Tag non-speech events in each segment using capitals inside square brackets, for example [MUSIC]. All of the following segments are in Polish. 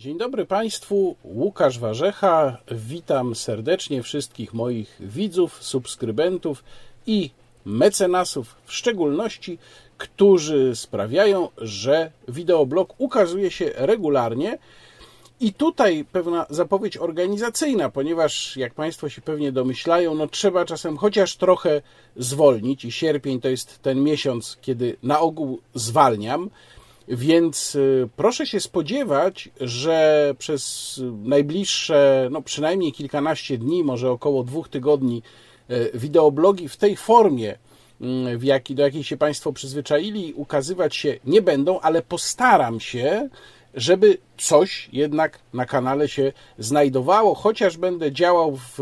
Dzień dobry Państwu, Łukasz Warzecha. Witam serdecznie wszystkich moich widzów, subskrybentów i mecenasów, w szczególności, którzy sprawiają, że wideoblog ukazuje się regularnie. I tutaj pewna zapowiedź organizacyjna, ponieważ jak Państwo się pewnie domyślają, no trzeba czasem chociaż trochę zwolnić i sierpień to jest ten miesiąc, kiedy na ogół zwalniam. Więc y, proszę się spodziewać, że przez najbliższe, no przynajmniej kilkanaście dni, może około dwóch tygodni, y, wideoblogi w tej formie, y, w jaki, do jakiej się Państwo przyzwyczaili, ukazywać się nie będą, ale postaram się żeby coś jednak na kanale się znajdowało, chociaż będę działał w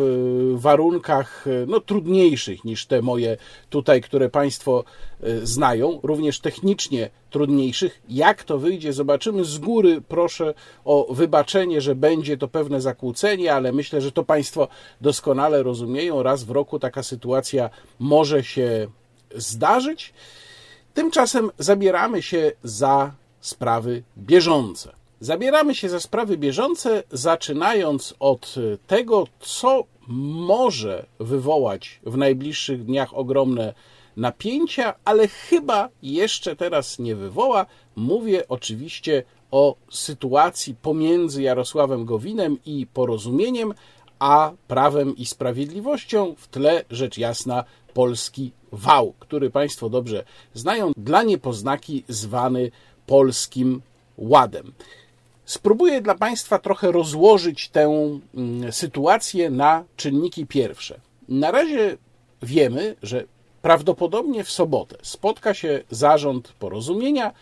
warunkach no, trudniejszych niż te moje tutaj, które Państwo e, znają, również technicznie trudniejszych. Jak to wyjdzie, zobaczymy z góry. Proszę o wybaczenie, że będzie to pewne zakłócenie, ale myślę, że to Państwo doskonale rozumieją. Raz w roku taka sytuacja może się zdarzyć. Tymczasem zabieramy się za sprawy bieżące. Zabieramy się za sprawy bieżące, zaczynając od tego, co może wywołać w najbliższych dniach ogromne napięcia, ale chyba jeszcze teraz nie wywoła. Mówię oczywiście o sytuacji pomiędzy Jarosławem Gowinem i porozumieniem, a prawem i sprawiedliwością. W tle rzecz jasna polski wał, który Państwo dobrze znają, dla niepoznaki zwany Polskim Ładem. Spróbuję dla Państwa trochę rozłożyć tę mm, sytuację na czynniki pierwsze. Na razie wiemy, że prawdopodobnie w sobotę spotka się zarząd porozumienia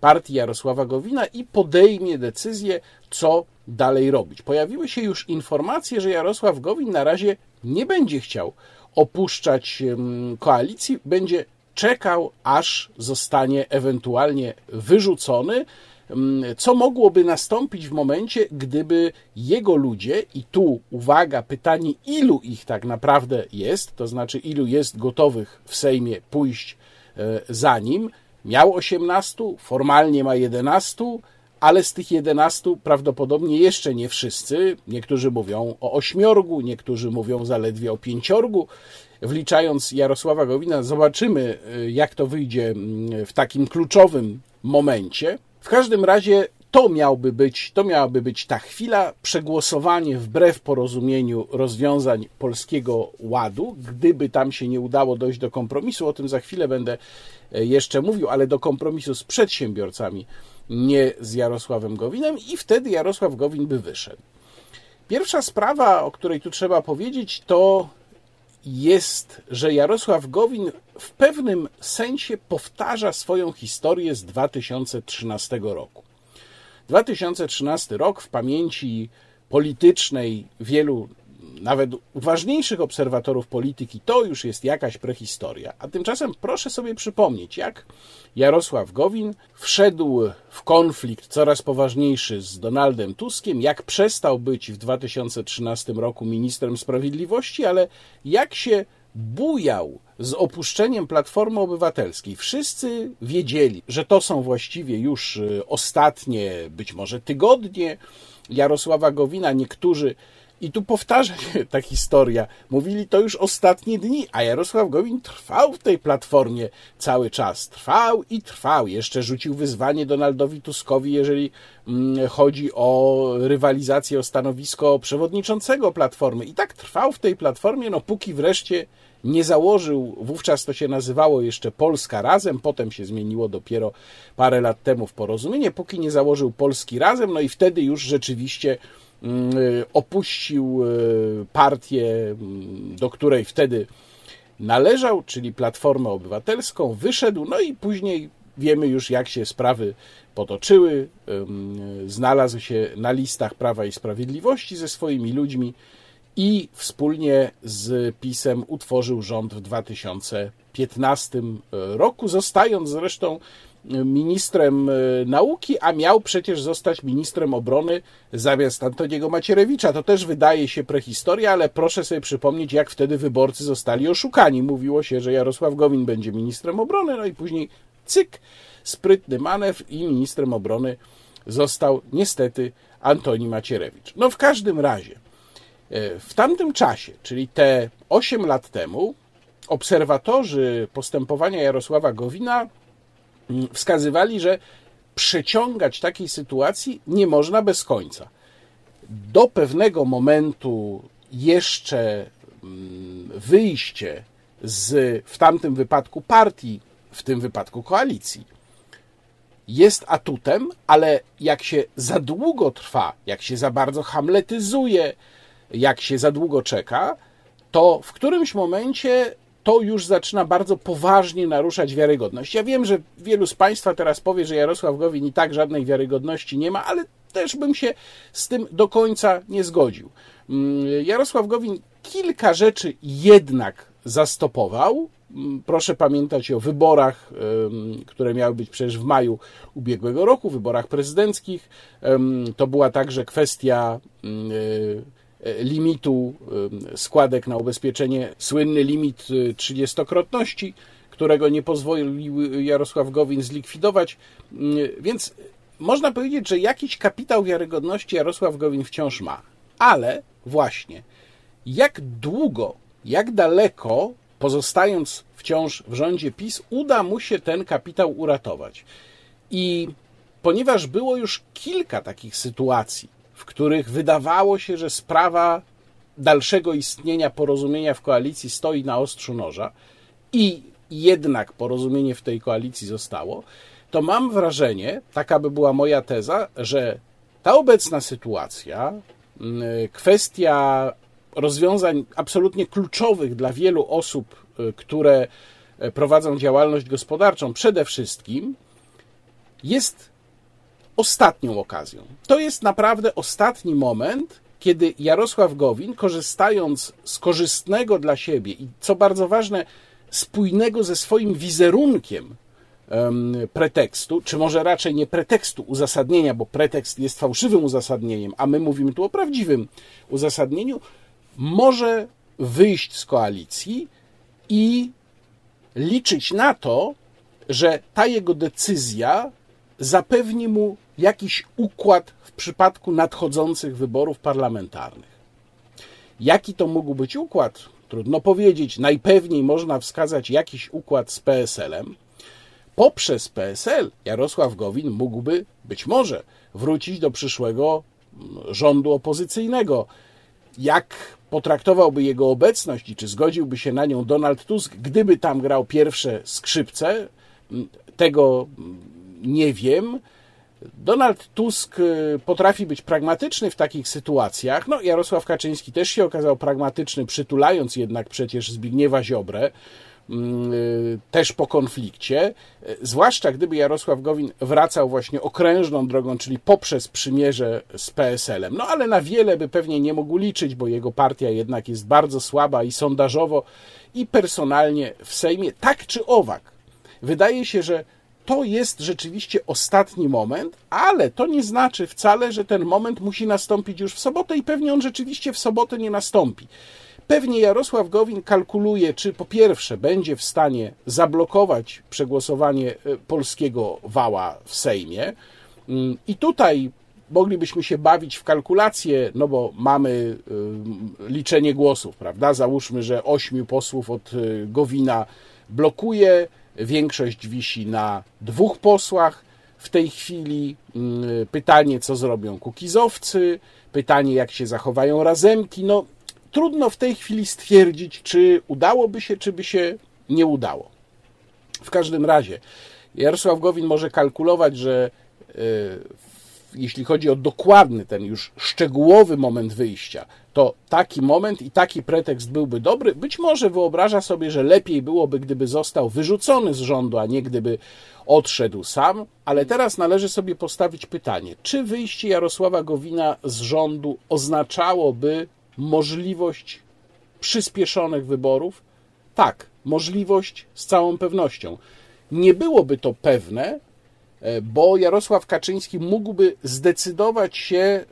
partii Jarosława Gowina i podejmie decyzję, co dalej robić. Pojawiły się już informacje, że Jarosław Gowin na razie nie będzie chciał opuszczać mm, koalicji, będzie czekał, aż zostanie ewentualnie wyrzucony, mm, co mogłoby nastąpić w momencie, gdyby jego ludzie, i tu uwaga, pytanie, ilu ich tak naprawdę jest, to znaczy ilu jest gotowych w Sejmie pójść e, za nim, miał 18, formalnie ma 11, ale z tych 11 prawdopodobnie jeszcze nie wszyscy. Niektórzy mówią o ośmiorgu, niektórzy mówią zaledwie o pięciorgu wliczając Jarosława Gowina, zobaczymy, y, jak to wyjdzie mm, w takim kluczowym momencie. W każdym razie to miałby być, to miałaby być ta chwila, przegłosowanie wbrew porozumieniu rozwiązań Polskiego Ładu. Gdyby tam się nie udało dojść do kompromisu, o tym za chwilę będę e, jeszcze mówił, ale do kompromisu z przedsiębiorcami, nie z Jarosławem Gowinem, i wtedy Jarosław Gowin by wyszedł. Pierwsza sprawa, o której tu trzeba powiedzieć, to jest, że Jarosław Gowin w pewnym sensie powtarza swoją historię z 2013 roku. 2013 rok w pamięci politycznej wielu nawet uważniejszych obserwatorów polityki, to już jest jakaś prehistoria. A tymczasem proszę sobie przypomnieć, jak Jarosław Gowin wszedł w konflikt coraz poważniejszy z Donaldem Tuskiem, jak przestał być w 2013 roku ministrem sprawiedliwości, ale jak się bujał z opuszczeniem Platformy Obywatelskiej. Wszyscy wiedzieli, że to są właściwie już y, ostatnie, być może tygodnie Jarosława Gowina. Niektórzy i tu powtarza się ta historia. Mówili to już ostatnie dni, a Jarosław Gowin trwał w tej platformie cały czas. Trwał i trwał. Jeszcze rzucił wyzwanie Donaldowi Tuskowi, jeżeli mm, chodzi o rywalizację o stanowisko przewodniczącego platformy. I tak trwał w tej platformie, no póki wreszcie nie założył, wówczas to się nazywało jeszcze Polska Razem, potem się zmieniło dopiero parę lat temu w porozumienie, póki nie założył Polski Razem, no i wtedy już rzeczywiście opuścił y, partię, mm, do której wtedy należał, czyli Platformę Obywatelską, wyszedł, no i później wiemy już, jak się sprawy potoczyły. Znalazł się na listach Prawa i Sprawiedliwości ze swoimi ludźmi i wspólnie z PiSem utworzył rząd w 2015 roku, zostając zresztą ministrem e, nauki, a miał przecież zostać ministrem obrony zamiast Antoniego Macierewicza. To też wydaje się prehistoria, ale proszę sobie przypomnieć, jak wtedy wyborcy zostali oszukani. Mówiło się, że Jarosław Gowin będzie ministrem obrony, no i później cyk, sprytny manewr i ministrem obrony został niestety Antoni Macierewicz. No w każdym razie, e, w tamtym czasie, czyli te 8 lat temu, obserwatorzy postępowania Jarosława Gowina wskazywali, że przeciągać takiej sytuacji nie można bez końca. Do pewnego momentu jeszcze mm, wyjście z w tamtym wypadku partii, w tym wypadku koalicji, jest atutem, ale jak się za długo trwa, jak się za bardzo hamletyzuje, jak się za długo czeka, to w którymś momencie to już zaczyna bardzo poważnie naruszać wiarygodność. Ja wiem, że wielu z Państwa teraz powie, że Jarosław Gowin i tak żadnej wiarygodności nie ma, ale też bym się z tym do końca nie zgodził. Mm, Jarosław Gowin kilka rzeczy jednak zastopował. Mm, proszę pamiętać o wyborach, które miały być przecież w maju ubiegłego roku, wyborach prezydenckich. To była także kwestia mm, limitu składek na ubezpieczenie, słynny limit e, trzydziestokrotności, którego nie pozwolił Jarosław Gowin zlikwidować. Więc można powiedzieć, że jakiś kapitał wiarygodności Jarosław Gowin wciąż ma. Ale właśnie, jak długo, jak daleko, pozostając wciąż w rządzie PiS, uda mu się ten kapitał uratować. I ponieważ było już kilka takich sytuacji, w których wydawało się, że sprawa dalszego istnienia porozumienia w koalicji stoi na ostrzu noża i jednak porozumienie w tej koalicji zostało, to mam wrażenie, taka by była moja teza, że ta obecna sytuacja, mm, kwestia rozwiązań absolutnie kluczowych dla wielu osób, y, które e, prowadzą działalność gospodarczą, przede wszystkim jest ostatnią okazją. To jest naprawdę ostatni moment, kiedy Jarosław Gowin, korzystając z korzystnego dla siebie i co bardzo ważne, spójnego ze swoim wizerunkiem pretekstu, czy może raczej nie pretekstu, uzasadnienia, bo pretekst jest fałszywym uzasadnieniem, a my mówimy tu o prawdziwym uzasadnieniu, może wyjść z koalicji i liczyć na to, że ta jego decyzja zapewni mu jakiś układ w przypadku nadchodzących wyborów parlamentarnych. Jaki to mógł być układ? Trudno powiedzieć. Najpewniej można wskazać jakiś układ z PSL-em. Poprzez PSL Jarosław Gowin mógłby być może wrócić do przyszłego rządu opozycyjnego. Jak potraktowałby jego obecność i czy zgodziłby się na nią Donald Tusk, gdyby tam grał pierwsze skrzypce, tego nie wiem. Donald Tusk y, potrafi być pragmatyczny w takich sytuacjach. No, Jarosław Kaczyński też się okazał pragmatyczny, przytulając jednak przecież Zbigniewa Ziobrę. Mm, y, też po konflikcie, y, zwłaszcza gdyby Jarosław Gowin wracał właśnie okrężną drogą, czyli poprzez przymierze z PSL-em. No ale na wiele by pewnie nie mógł liczyć, bo jego partia jednak jest bardzo słaba i sondażowo, i personalnie w Sejmie. Tak czy owak, wydaje się, że to jest rzeczywiście ostatni moment, ale to nie znaczy wcale, że ten moment musi nastąpić już w sobotę i pewnie on rzeczywiście w sobotę nie nastąpi. Pewnie Jarosław Gowin kalkuluje, czy po pierwsze będzie w stanie zablokować przegłosowanie e, polskiego wała w Sejmie. Mm, I tutaj moglibyśmy się bawić w kalkulacje, no bo mamy e, liczenie głosów, prawda? Załóżmy, że ośmiu posłów od e, Gowina blokuje, większość wisi na dwóch posłach. W tej chwili mm, pytanie, co zrobią kukizowcy, pytanie, jak się zachowają razemki. No, trudno w tej chwili stwierdzić, czy udałoby się, czy by się nie udało. W każdym razie, Jarosław Gowin może kalkulować, że e, jeśli chodzi o dokładny, ten już szczegółowy moment wyjścia, to taki moment i taki pretekst byłby dobry. Być może wyobraża sobie, że lepiej byłoby, gdyby został wyrzucony z rządu, a nie gdyby odszedł sam, ale teraz należy sobie postawić pytanie, czy wyjście Jarosława Gowina z rządu oznaczałoby możliwość przyspieszonych wyborów? Tak, możliwość z całą pewnością. Nie byłoby to pewne, bo Jarosław Kaczyński mógłby zdecydować się e,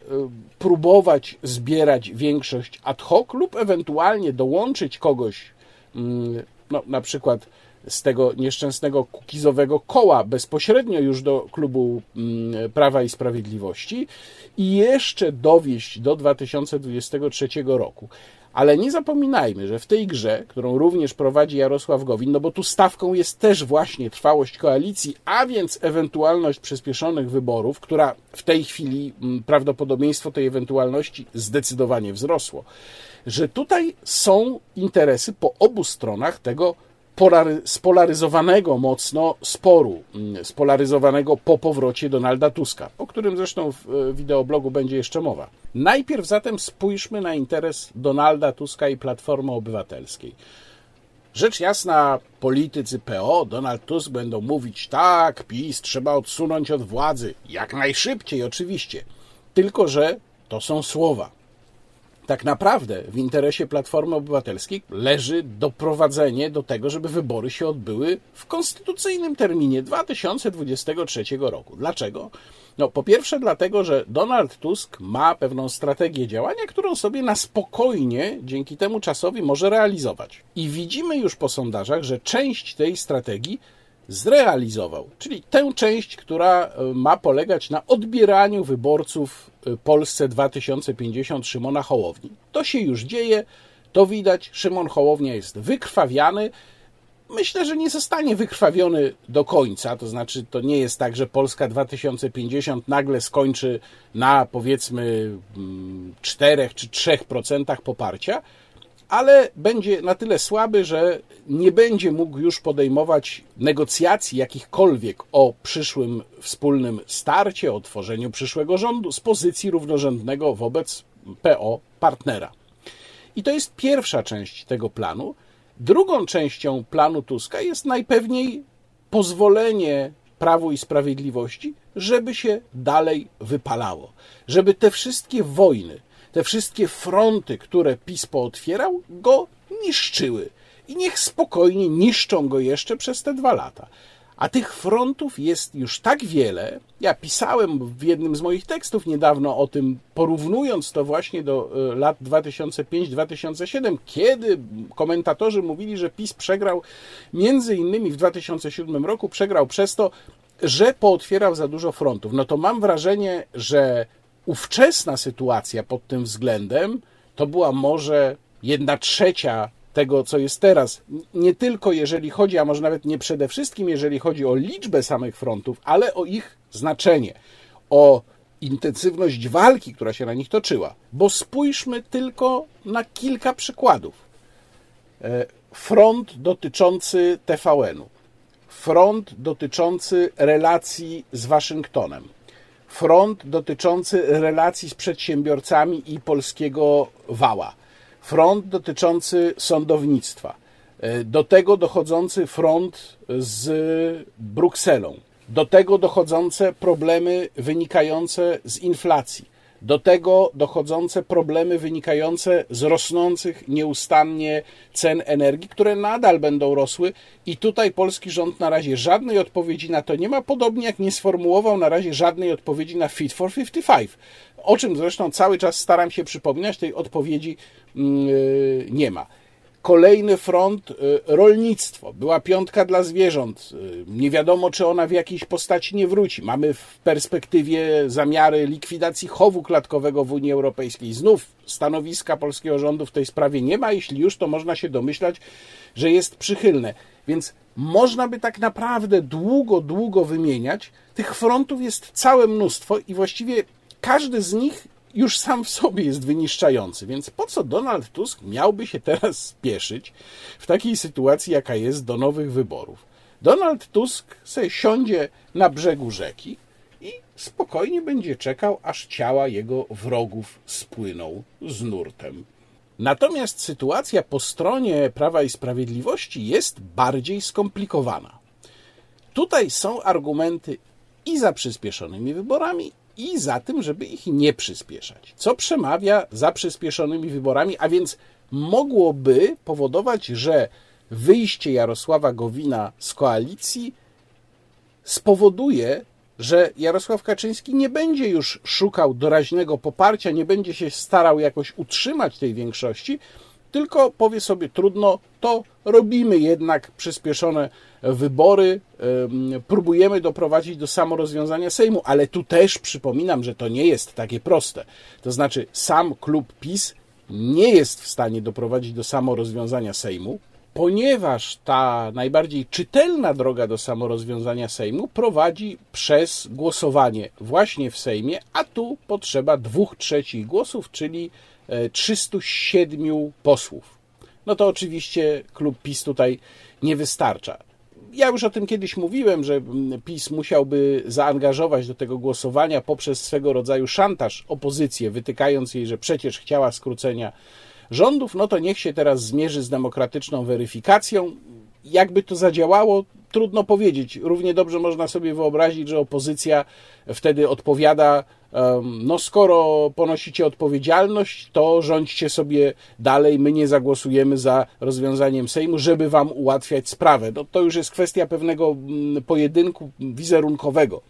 próbować zbierać większość ad hoc lub ewentualnie dołączyć kogoś, mm, no, na przykład z tego nieszczęsnego kukizowego koła bezpośrednio już do klubu mm, Prawa i Sprawiedliwości i jeszcze dowieść do 2023 roku. Ale nie zapominajmy, że w tej grze, którą również prowadzi Jarosław Gowin, no bo tu stawką jest też właśnie trwałość koalicji, a więc ewentualność przyspieszonych wyborów, która w tej chwili mm, prawdopodobieństwo tej ewentualności zdecydowanie wzrosło, że tutaj są interesy po obu stronach tego spolaryzowanego mocno sporu, mm, spolaryzowanego po powrocie Donalda Tuska, o którym zresztą w e, wideoblogu będzie jeszcze mowa. Najpierw zatem spójrzmy na interes Donalda Tuska i Platformy Obywatelskiej. Rzecz jasna, politycy PO, Donald Tusk będą mówić tak, PiS trzeba odsunąć od władzy, jak najszybciej oczywiście. Tylko, że to są słowa tak naprawdę w interesie Platformy Obywatelskiej leży doprowadzenie do tego, żeby wybory się odbyły w konstytucyjnym terminie 2023 roku. Dlaczego? No, po pierwsze, dlatego, że Donald Tusk ma pewną strategię działania, którą sobie na spokojnie dzięki temu czasowi może realizować. I widzimy już po sondażach, że część tej strategii zrealizował, czyli tę część, która e, ma polegać na odbieraniu wyborców Polsce 2050 Szymona Hołowni. To się już dzieje, to widać. Szymon Hołownia jest wykrwawiany. Myślę, że nie zostanie wykrwawiony do końca, to znaczy to nie jest tak, że Polska 2050 nagle skończy na powiedzmy 4 mm, czy 3% poparcia, ale będzie na tyle słaby, że nie będzie mógł już podejmować negocjacji jakichkolwiek o przyszłym wspólnym starcie, o tworzeniu przyszłego rządu z pozycji równorzędnego wobec PO partnera. I to jest pierwsza część tego planu. Drugą częścią planu Tuska jest najpewniej pozwolenie Prawu i Sprawiedliwości, żeby się dalej wypalało, żeby te wszystkie wojny, te wszystkie fronty, które PiS pootwierał, go niszczyły. I niech spokojnie niszczą go jeszcze przez te dwa lata. A tych frontów jest już tak wiele. Ja pisałem w jednym z moich tekstów niedawno o tym, porównując to właśnie do e, lat 2005-2007, kiedy komentatorzy mówili, że PiS przegrał między innymi w 2007 roku, przegrał przez to, że pootwierał za dużo frontów. No to mam wrażenie, że ówczesna sytuacja pod tym względem to była może jedna trzecia tego, co jest teraz. Nie tylko jeżeli chodzi, a może nawet nie przede wszystkim, jeżeli chodzi o liczbę samych frontów, ale o ich znaczenie, o intensywność walki, która się na nich toczyła. Bo spójrzmy tylko na kilka przykładów. E, front dotyczący TVN-u, front dotyczący relacji z Waszyngtonem, front dotyczący relacji z przedsiębiorcami i polskiego wała, front dotyczący sądownictwa, e, do tego dochodzący front z Brukselą, do tego dochodzące problemy wynikające z inflacji, do tego dochodzące problemy wynikające z rosnących nieustannie cen energii, które nadal będą rosły i tutaj polski rząd na razie żadnej odpowiedzi na to nie ma, podobnie jak nie sformułował na razie żadnej odpowiedzi na Fit for 55. O czym zresztą cały czas staram się przypominać, tej odpowiedzi yy, nie ma. Kolejny front y, rolnictwo. Była piątka dla zwierząt. Y, nie wiadomo, czy ona w jakiejś postaci nie wróci. Mamy w perspektywie zamiary likwidacji chowu klatkowego w Unii Europejskiej. Znów stanowiska polskiego rządu w tej sprawie nie ma. Jeśli już, to można się domyślać, że jest przychylne. Więc można by tak naprawdę długo, długo wymieniać. Tych frontów jest całe mnóstwo i właściwie każdy z nich już sam w sobie jest wyniszczający. Więc po co Donald Tusk miałby się teraz spieszyć w takiej sytuacji, jaka jest do nowych wyborów? Donald Tusk sobie siądzie na brzegu rzeki i spokojnie będzie czekał, aż ciała jego wrogów spłyną z nurtem. Natomiast sytuacja po stronie Prawa i Sprawiedliwości jest bardziej skomplikowana. Tutaj są argumenty i za przyspieszonymi wyborami, i za tym, żeby ich nie przyspieszać. Co przemawia za przyspieszonymi wyborami, a więc mogłoby powodować, że wyjście Jarosława Gowina z koalicji spowoduje, że Jarosław Kaczyński nie będzie już szukał doraźnego poparcia, nie będzie się starał jakoś utrzymać tej większości, tylko powie sobie trudno, to robimy jednak przyspieszone wybory, próbujemy doprowadzić do samorozwiązania Sejmu, ale tu też przypominam, że to nie jest takie proste. To znaczy, sam klub PiS nie jest w stanie doprowadzić do samorozwiązania Sejmu, ponieważ ta najbardziej czytelna droga do samorozwiązania Sejmu prowadzi przez głosowanie właśnie w Sejmie, a tu potrzeba dwóch trzecich głosów, czyli 307 e, posłów. No to oczywiście klub PiS tutaj nie wystarcza. Ja już o tym kiedyś mówiłem, że PiS musiałby zaangażować do tego głosowania poprzez swego rodzaju szantaż opozycję, wytykając jej, że przecież chciała skrócenia rządów, no to niech się teraz zmierzy z demokratyczną weryfikacją. Jakby to zadziałało, trudno powiedzieć. Równie dobrze można sobie wyobrazić, że opozycja wtedy odpowiada: No, skoro ponosicie odpowiedzialność, to rządźcie sobie dalej. My nie zagłosujemy za rozwiązaniem Sejmu, żeby wam ułatwiać sprawę. No, to już jest kwestia pewnego mm, pojedynku wizerunkowego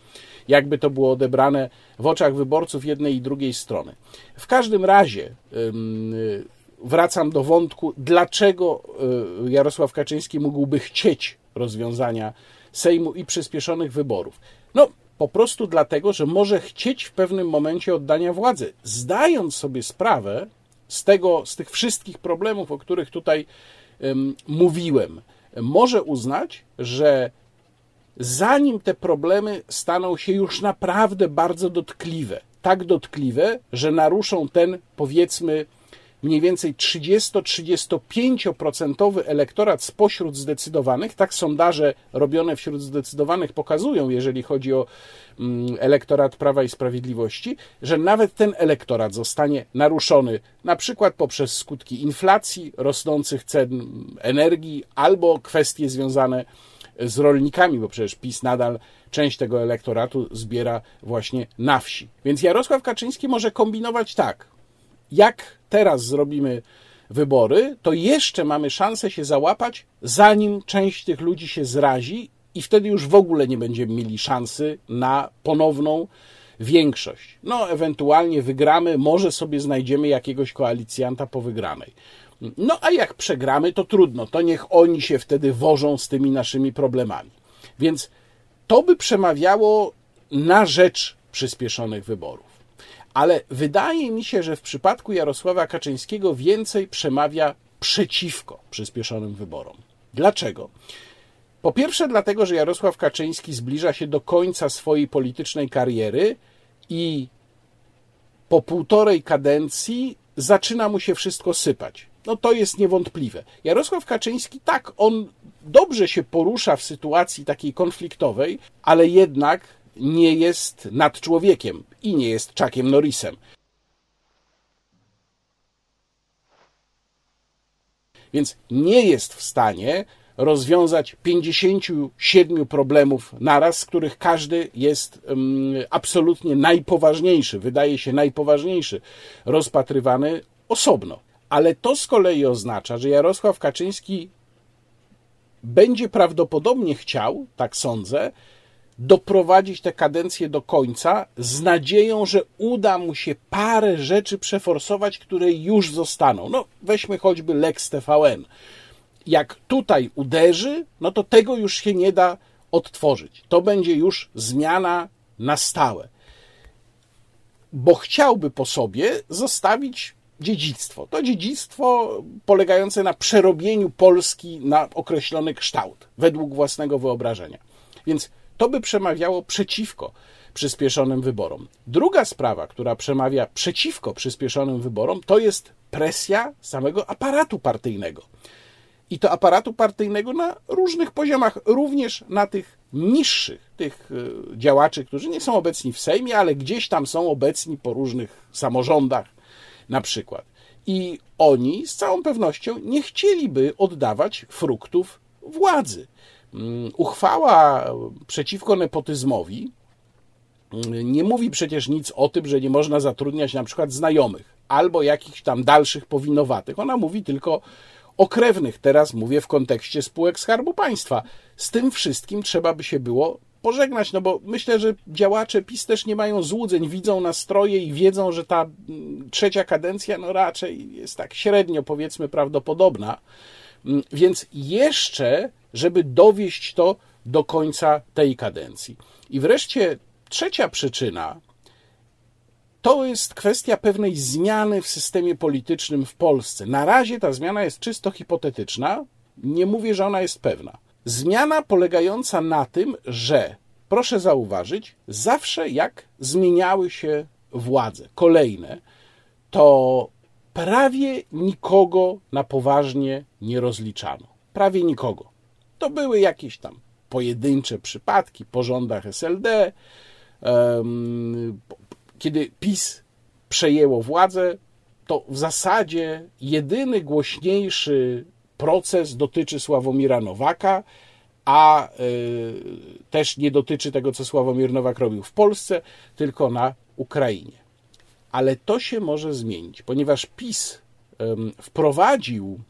jakby to było odebrane w oczach wyborców jednej i drugiej strony. W każdym razie wracam do wątku, dlaczego e, Jarosław Kaczyński mógłby chcieć rozwiązania Sejmu i przyspieszonych wyborów. No, po prostu dlatego, że może chcieć w pewnym momencie oddania władzy, zdając sobie sprawę z tego, z tych wszystkich problemów, o których tutaj um, mówiłem. Może uznać, że zanim te problemy staną się już naprawdę bardzo dotkliwe, tak dotkliwe, że naruszą ten, powiedzmy, mniej więcej 30-35% elektorat spośród zdecydowanych, tak sondaże robione wśród zdecydowanych pokazują, jeżeli chodzi o mm, elektorat Prawa i Sprawiedliwości, że nawet ten elektorat zostanie naruszony na przykład poprzez skutki inflacji, rosnących cen energii albo kwestie związane z rolnikami, bo przecież PiS nadal część tego elektoratu zbiera właśnie na wsi. Więc Jarosław Kaczyński może kombinować tak jak teraz zrobimy wybory, to jeszcze mamy szansę się załapać, zanim część tych ludzi się zrazi, i wtedy już w ogóle nie będziemy mieli szansy na ponowną większość. No, ewentualnie wygramy, może sobie znajdziemy jakiegoś koalicjanta po wygranej. No, a jak przegramy, to trudno, to niech oni się wtedy wożą z tymi naszymi problemami. Więc to by przemawiało na rzecz przyspieszonych wyborów ale wydaje mi się, że w przypadku Jarosława Kaczyńskiego więcej przemawia przeciwko przyspieszonym wyborom. Dlaczego? Po pierwsze, dlatego, że Jarosław Kaczyński zbliża się do końca swojej politycznej kariery i po półtorej kadencji zaczyna mu się wszystko sypać. No to jest niewątpliwe. Jarosław Kaczyński, tak, on dobrze się porusza w sytuacji takiej konfliktowej, ale jednak nie jest nad człowiekiem i nie jest Chuckiem Norrisem. Więc nie jest w stanie rozwiązać 57 problemów naraz, z których każdy jest um, absolutnie najpoważniejszy, wydaje się najpoważniejszy, rozpatrywany osobno. Ale to z kolei oznacza, że Jarosław Kaczyński będzie prawdopodobnie chciał, tak sądzę, doprowadzić tę kadencję do końca z nadzieją, że uda mu się parę rzeczy przeforsować, które już zostaną. No, weźmy choćby Lex TVN. Jak tutaj uderzy, no to tego już się nie da odtworzyć. To będzie już zmiana na stałe. Bo chciałby po sobie zostawić dziedzictwo. To dziedzictwo polegające na przerobieniu Polski na określony kształt, według własnego wyobrażenia. Więc to by przemawiało przeciwko przyspieszonym wyborom. Druga sprawa, która przemawia przeciwko przyspieszonym wyborom, to jest presja samego aparatu partyjnego. I to aparatu partyjnego na różnych poziomach, również na tych niższych, tych e, działaczy, którzy nie są obecni w Sejmie, ale gdzieś tam są obecni po różnych samorządach, na przykład. I oni z całą pewnością nie chcieliby oddawać fruktów władzy. Mm, uchwała przeciwko nepotyzmowi mm, nie mówi przecież nic o tym, że nie można zatrudniać na przykład znajomych albo jakichś tam dalszych powinowatych. Ona mówi tylko o krewnych. Teraz mówię w kontekście spółek Skarbu Państwa. Z tym wszystkim trzeba by się było pożegnać, no bo myślę, że działacze PiS też nie mają złudzeń, widzą nastroje i wiedzą, że ta mm, trzecia kadencja no raczej jest tak średnio powiedzmy prawdopodobna. Więc jeszcze, żeby dowieść to do końca tej kadencji. I wreszcie trzecia przyczyna to jest kwestia pewnej zmiany w systemie politycznym w Polsce. Na razie ta zmiana jest czysto hipotetyczna, nie mówię, że ona jest pewna. Zmiana polegająca na tym, że, proszę zauważyć, zawsze jak zmieniały się władze kolejne, to prawie nikogo na poważnie nie rozliczano. Prawie nikogo. To były jakieś tam pojedyncze przypadki po rządach SLD. Kiedy PiS przejęło władzę, to w zasadzie jedyny głośniejszy proces dotyczy Sławomira Nowaka, a y, też nie dotyczy tego, co Sławomir Nowak robił w Polsce, tylko na Ukrainie. Ale to się może zmienić, ponieważ PiS wprowadził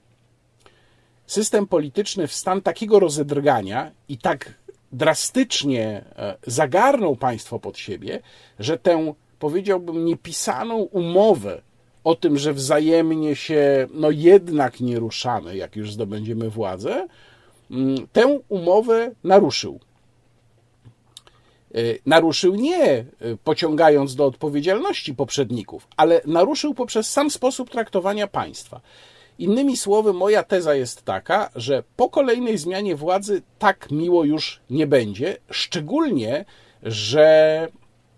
system polityczny w stan takiego rozedrgania i tak drastycznie e, zagarnął państwo pod siebie, że tę, powiedziałbym, niepisaną umowę o tym, że wzajemnie się no jednak nie ruszamy, jak już zdobędziemy władzę, mm, tę umowę naruszył. E, naruszył nie e, pociągając do odpowiedzialności poprzedników, ale naruszył poprzez sam sposób traktowania państwa. Innymi słowy, moja teza jest taka, że po kolejnej zmianie władzy tak miło już nie będzie, szczególnie, że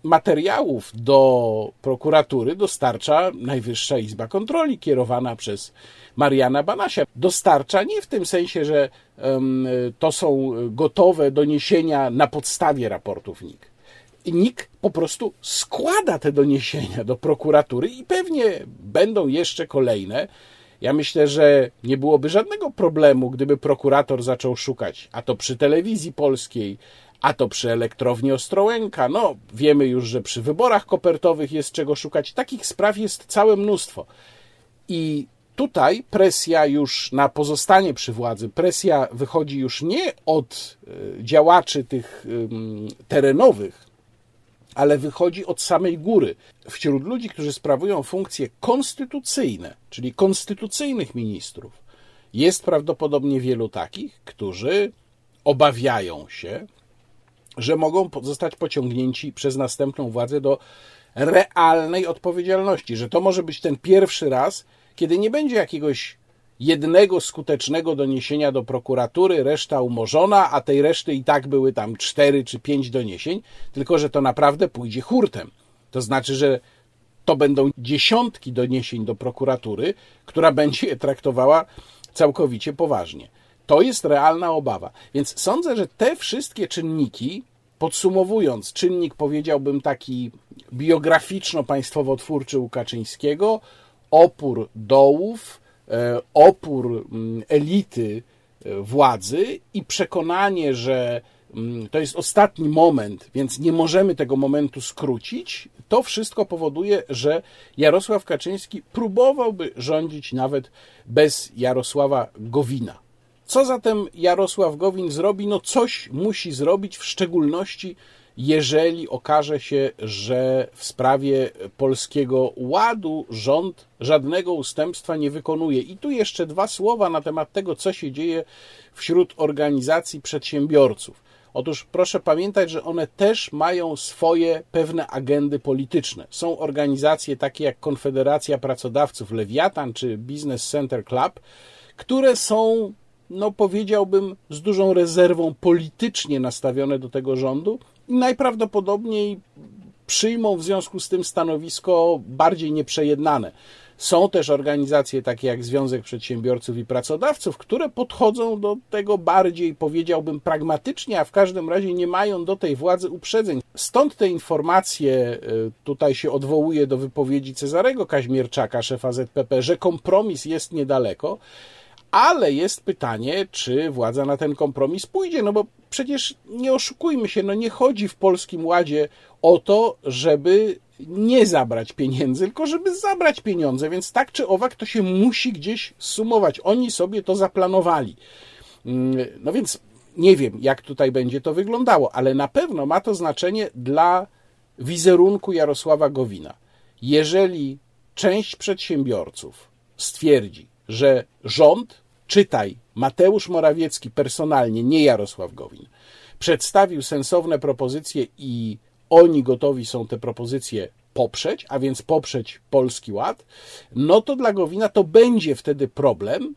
materiałów do prokuratury dostarcza Najwyższa Izba Kontroli, kierowana przez Mariana Banasia. Dostarcza nie w tym sensie, że to są gotowe doniesienia na podstawie raportów NIK. NIK po prostu składa te doniesienia do prokuratury i pewnie będą jeszcze kolejne. Ja myślę, że nie byłoby żadnego problemu, gdyby prokurator zaczął szukać, a to przy telewizji polskiej, a to przy elektrowni Ostrołęka. No, wiemy już, że przy wyborach kopertowych jest czego szukać. Takich spraw jest całe mnóstwo. I tutaj presja już na pozostanie przy władzy, presja wychodzi już nie od e, działaczy tych terenowych, ale wychodzi od samej góry. Wśród ludzi, którzy sprawują funkcje konstytucyjne, czyli konstytucyjnych ministrów, jest prawdopodobnie wielu takich, którzy obawiają się, że mogą zostać pociągnięci przez następną władzę do realnej odpowiedzialności, że to może być ten pierwszy raz, kiedy nie będzie jakiegoś jednego skutecznego doniesienia do prokuratury, reszta umorzona, a tej reszty i tak były tam cztery czy pięć doniesień, tylko że to naprawdę pójdzie hurtem. To znaczy, że to będą dziesiątki doniesień do prokuratury, która [LAUGHS] będzie je traktowała całkowicie poważnie. To jest realna obawa. Więc sądzę, że te wszystkie czynniki, podsumowując, czynnik powiedziałbym taki biograficzno-państwowo-twórczy Łukaczyńskiego, opór dołów, opór mm, elity e, władzy i przekonanie, że mm, to jest ostatni moment, więc nie możemy tego momentu skrócić, to wszystko powoduje, że Jarosław Kaczyński próbowałby rządzić nawet bez Jarosława Gowina. Co zatem Jarosław Gowin zrobi? No coś musi zrobić, w szczególności jeżeli okaże się, że w sprawie polskiego ładu rząd żadnego ustępstwa nie wykonuje. I tu jeszcze dwa słowa na temat tego, co się dzieje wśród organizacji przedsiębiorców. Otóż proszę pamiętać, że one też mają swoje pewne agendy polityczne. Są organizacje takie jak Konfederacja Pracodawców Lewiatan czy Business Center Club, które są no powiedziałbym, z dużą rezerwą politycznie nastawione do tego rządu najprawdopodobniej przyjmą w związku z tym stanowisko bardziej nieprzejednane. Są też organizacje takie jak Związek Przedsiębiorców i Pracodawców, które podchodzą do tego bardziej, powiedziałbym, pragmatycznie, a w każdym razie nie mają do tej władzy uprzedzeń. Stąd te informacje, y, tutaj się odwołuje do wypowiedzi Cezarego Kaźmierczaka, szefa ZPP, że kompromis jest niedaleko. Ale jest pytanie, czy władza na ten kompromis pójdzie, no bo przecież nie oszukujmy się, no nie chodzi w Polskim Ładzie o to, żeby nie zabrać pieniędzy, tylko żeby zabrać pieniądze, więc tak czy owak to się musi gdzieś sumować. Oni sobie to zaplanowali. Mm, no więc Nie wiem, jak tutaj będzie to wyglądało, ale na pewno ma to znaczenie dla wizerunku Jarosława Gowina. Jeżeli część przedsiębiorców stwierdzi, że rząd, czytaj Mateusz Morawiecki personalnie, nie Jarosław Gowin, przedstawił sensowne propozycje i oni gotowi są te propozycje poprzeć, a więc poprzeć Polski Ład, no to dla Gowina to będzie wtedy problem,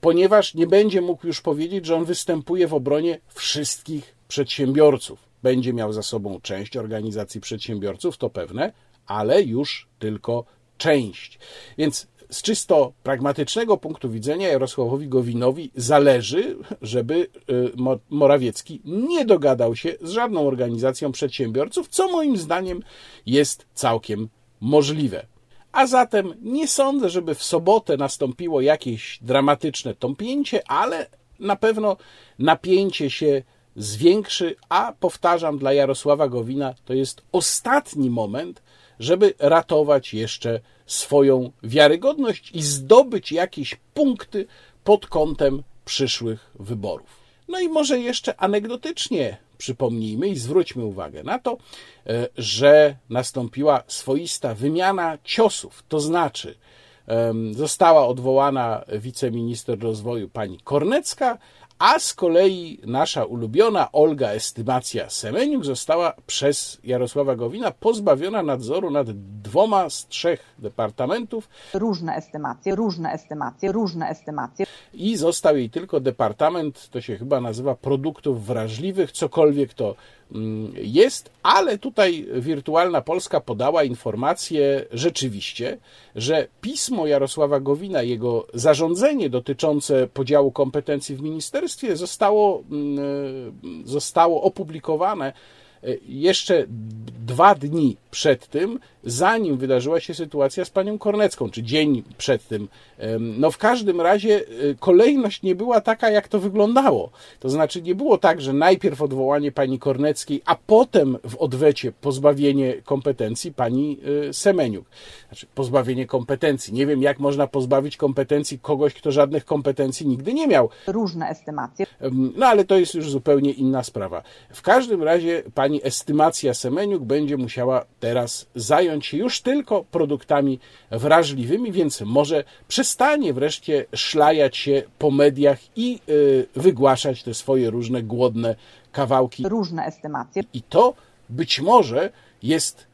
ponieważ nie będzie mógł już powiedzieć, że on występuje w obronie wszystkich przedsiębiorców. Będzie miał za sobą część organizacji przedsiębiorców, to pewne, ale już tylko część. Więc z czysto pragmatycznego punktu widzenia Jarosławowi Gowinowi zależy, żeby y, Morawiecki nie dogadał się z żadną organizacją przedsiębiorców, co moim zdaniem jest całkiem możliwe. A zatem nie sądzę, żeby w sobotę nastąpiło jakieś dramatyczne tąpięcie, ale na pewno napięcie się zwiększy, a powtarzam dla Jarosława Gowina, to jest ostatni moment, żeby ratować jeszcze swoją wiarygodność i zdobyć jakieś punkty pod kątem przyszłych wyborów. No i może jeszcze anegdotycznie przypomnijmy i zwróćmy uwagę na to, e, że nastąpiła swoista wymiana ciosów, to znaczy została odwołana wiceminister rozwoju pani Kornecka, a z kolei nasza ulubiona Olga Estymacja Semeniuk została przez Jarosława Gowina pozbawiona nadzoru nad dwoma z trzech departamentów. Różne estymacje, różne estymacje, różne estymacje. I został jej tylko departament, to się chyba nazywa produktów wrażliwych, cokolwiek to jest, ale tutaj Wirtualna Polska podała informację rzeczywiście, że pismo Jarosława Gowina, jego zarządzenie dotyczące podziału kompetencji w ministerstwie zostało, mm, zostało opublikowane e, jeszcze dwa dni przed tym, zanim wydarzyła się sytuacja z panią Kornecką, czy dzień przed tym. No w każdym razie y, kolejność nie była taka, jak to wyglądało. To znaczy nie było tak, że najpierw odwołanie pani Korneckiej, a potem w odwecie pozbawienie kompetencji pani y, Semeniuk. Znaczy pozbawienie kompetencji. Nie wiem, jak można pozbawić kompetencji kogoś, kto żadnych kompetencji nigdy nie miał. Różne estymacje. No ale to jest już zupełnie inna sprawa. W każdym razie pani estymacja Semeniuk będzie musiała teraz zająć się już tylko produktami wrażliwymi, więc może przestanie wreszcie szlajać się po mediach i y, wygłaszać te swoje różne głodne kawałki. Różne estymacje. I to być może jest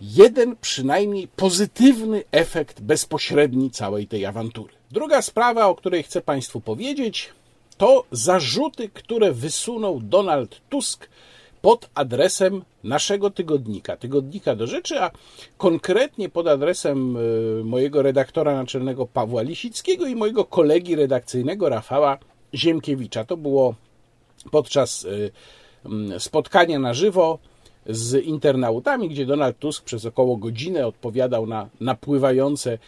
jeden przynajmniej pozytywny efekt bezpośredni całej tej awantury. Druga sprawa, o której chcę Państwu powiedzieć, to zarzuty, które wysunął Donald Tusk pod adresem naszego tygodnika, tygodnika do rzeczy, a konkretnie pod adresem e, mojego redaktora naczelnego Pawła Lisickiego i mojego kolegi redakcyjnego Rafała Ziemkiewicza. To było podczas e, spotkania na żywo z internautami, gdzie Donald Tusk przez około godzinę odpowiadał na napływające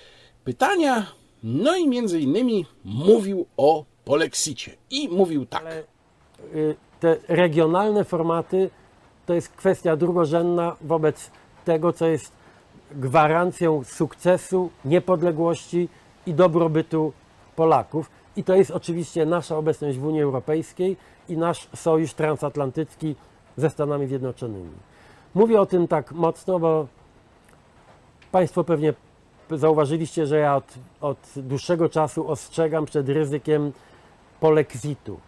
pytania, no i między innymi mówił o polexicie. I mówił tak. Ale, y te regionalne formaty to jest kwestia drugorzędna wobec tego, co jest gwarancją sukcesu, niepodległości i dobrobytu Polaków. I to jest oczywiście nasza obecność w Unii Europejskiej i nasz sojusz transatlantycki ze Stanami Zjednoczonymi. Mówię o tym tak mocno, bo Państwo pewnie zauważyliście, że ja od, od dłuższego czasu ostrzegam przed ryzykiem polexitu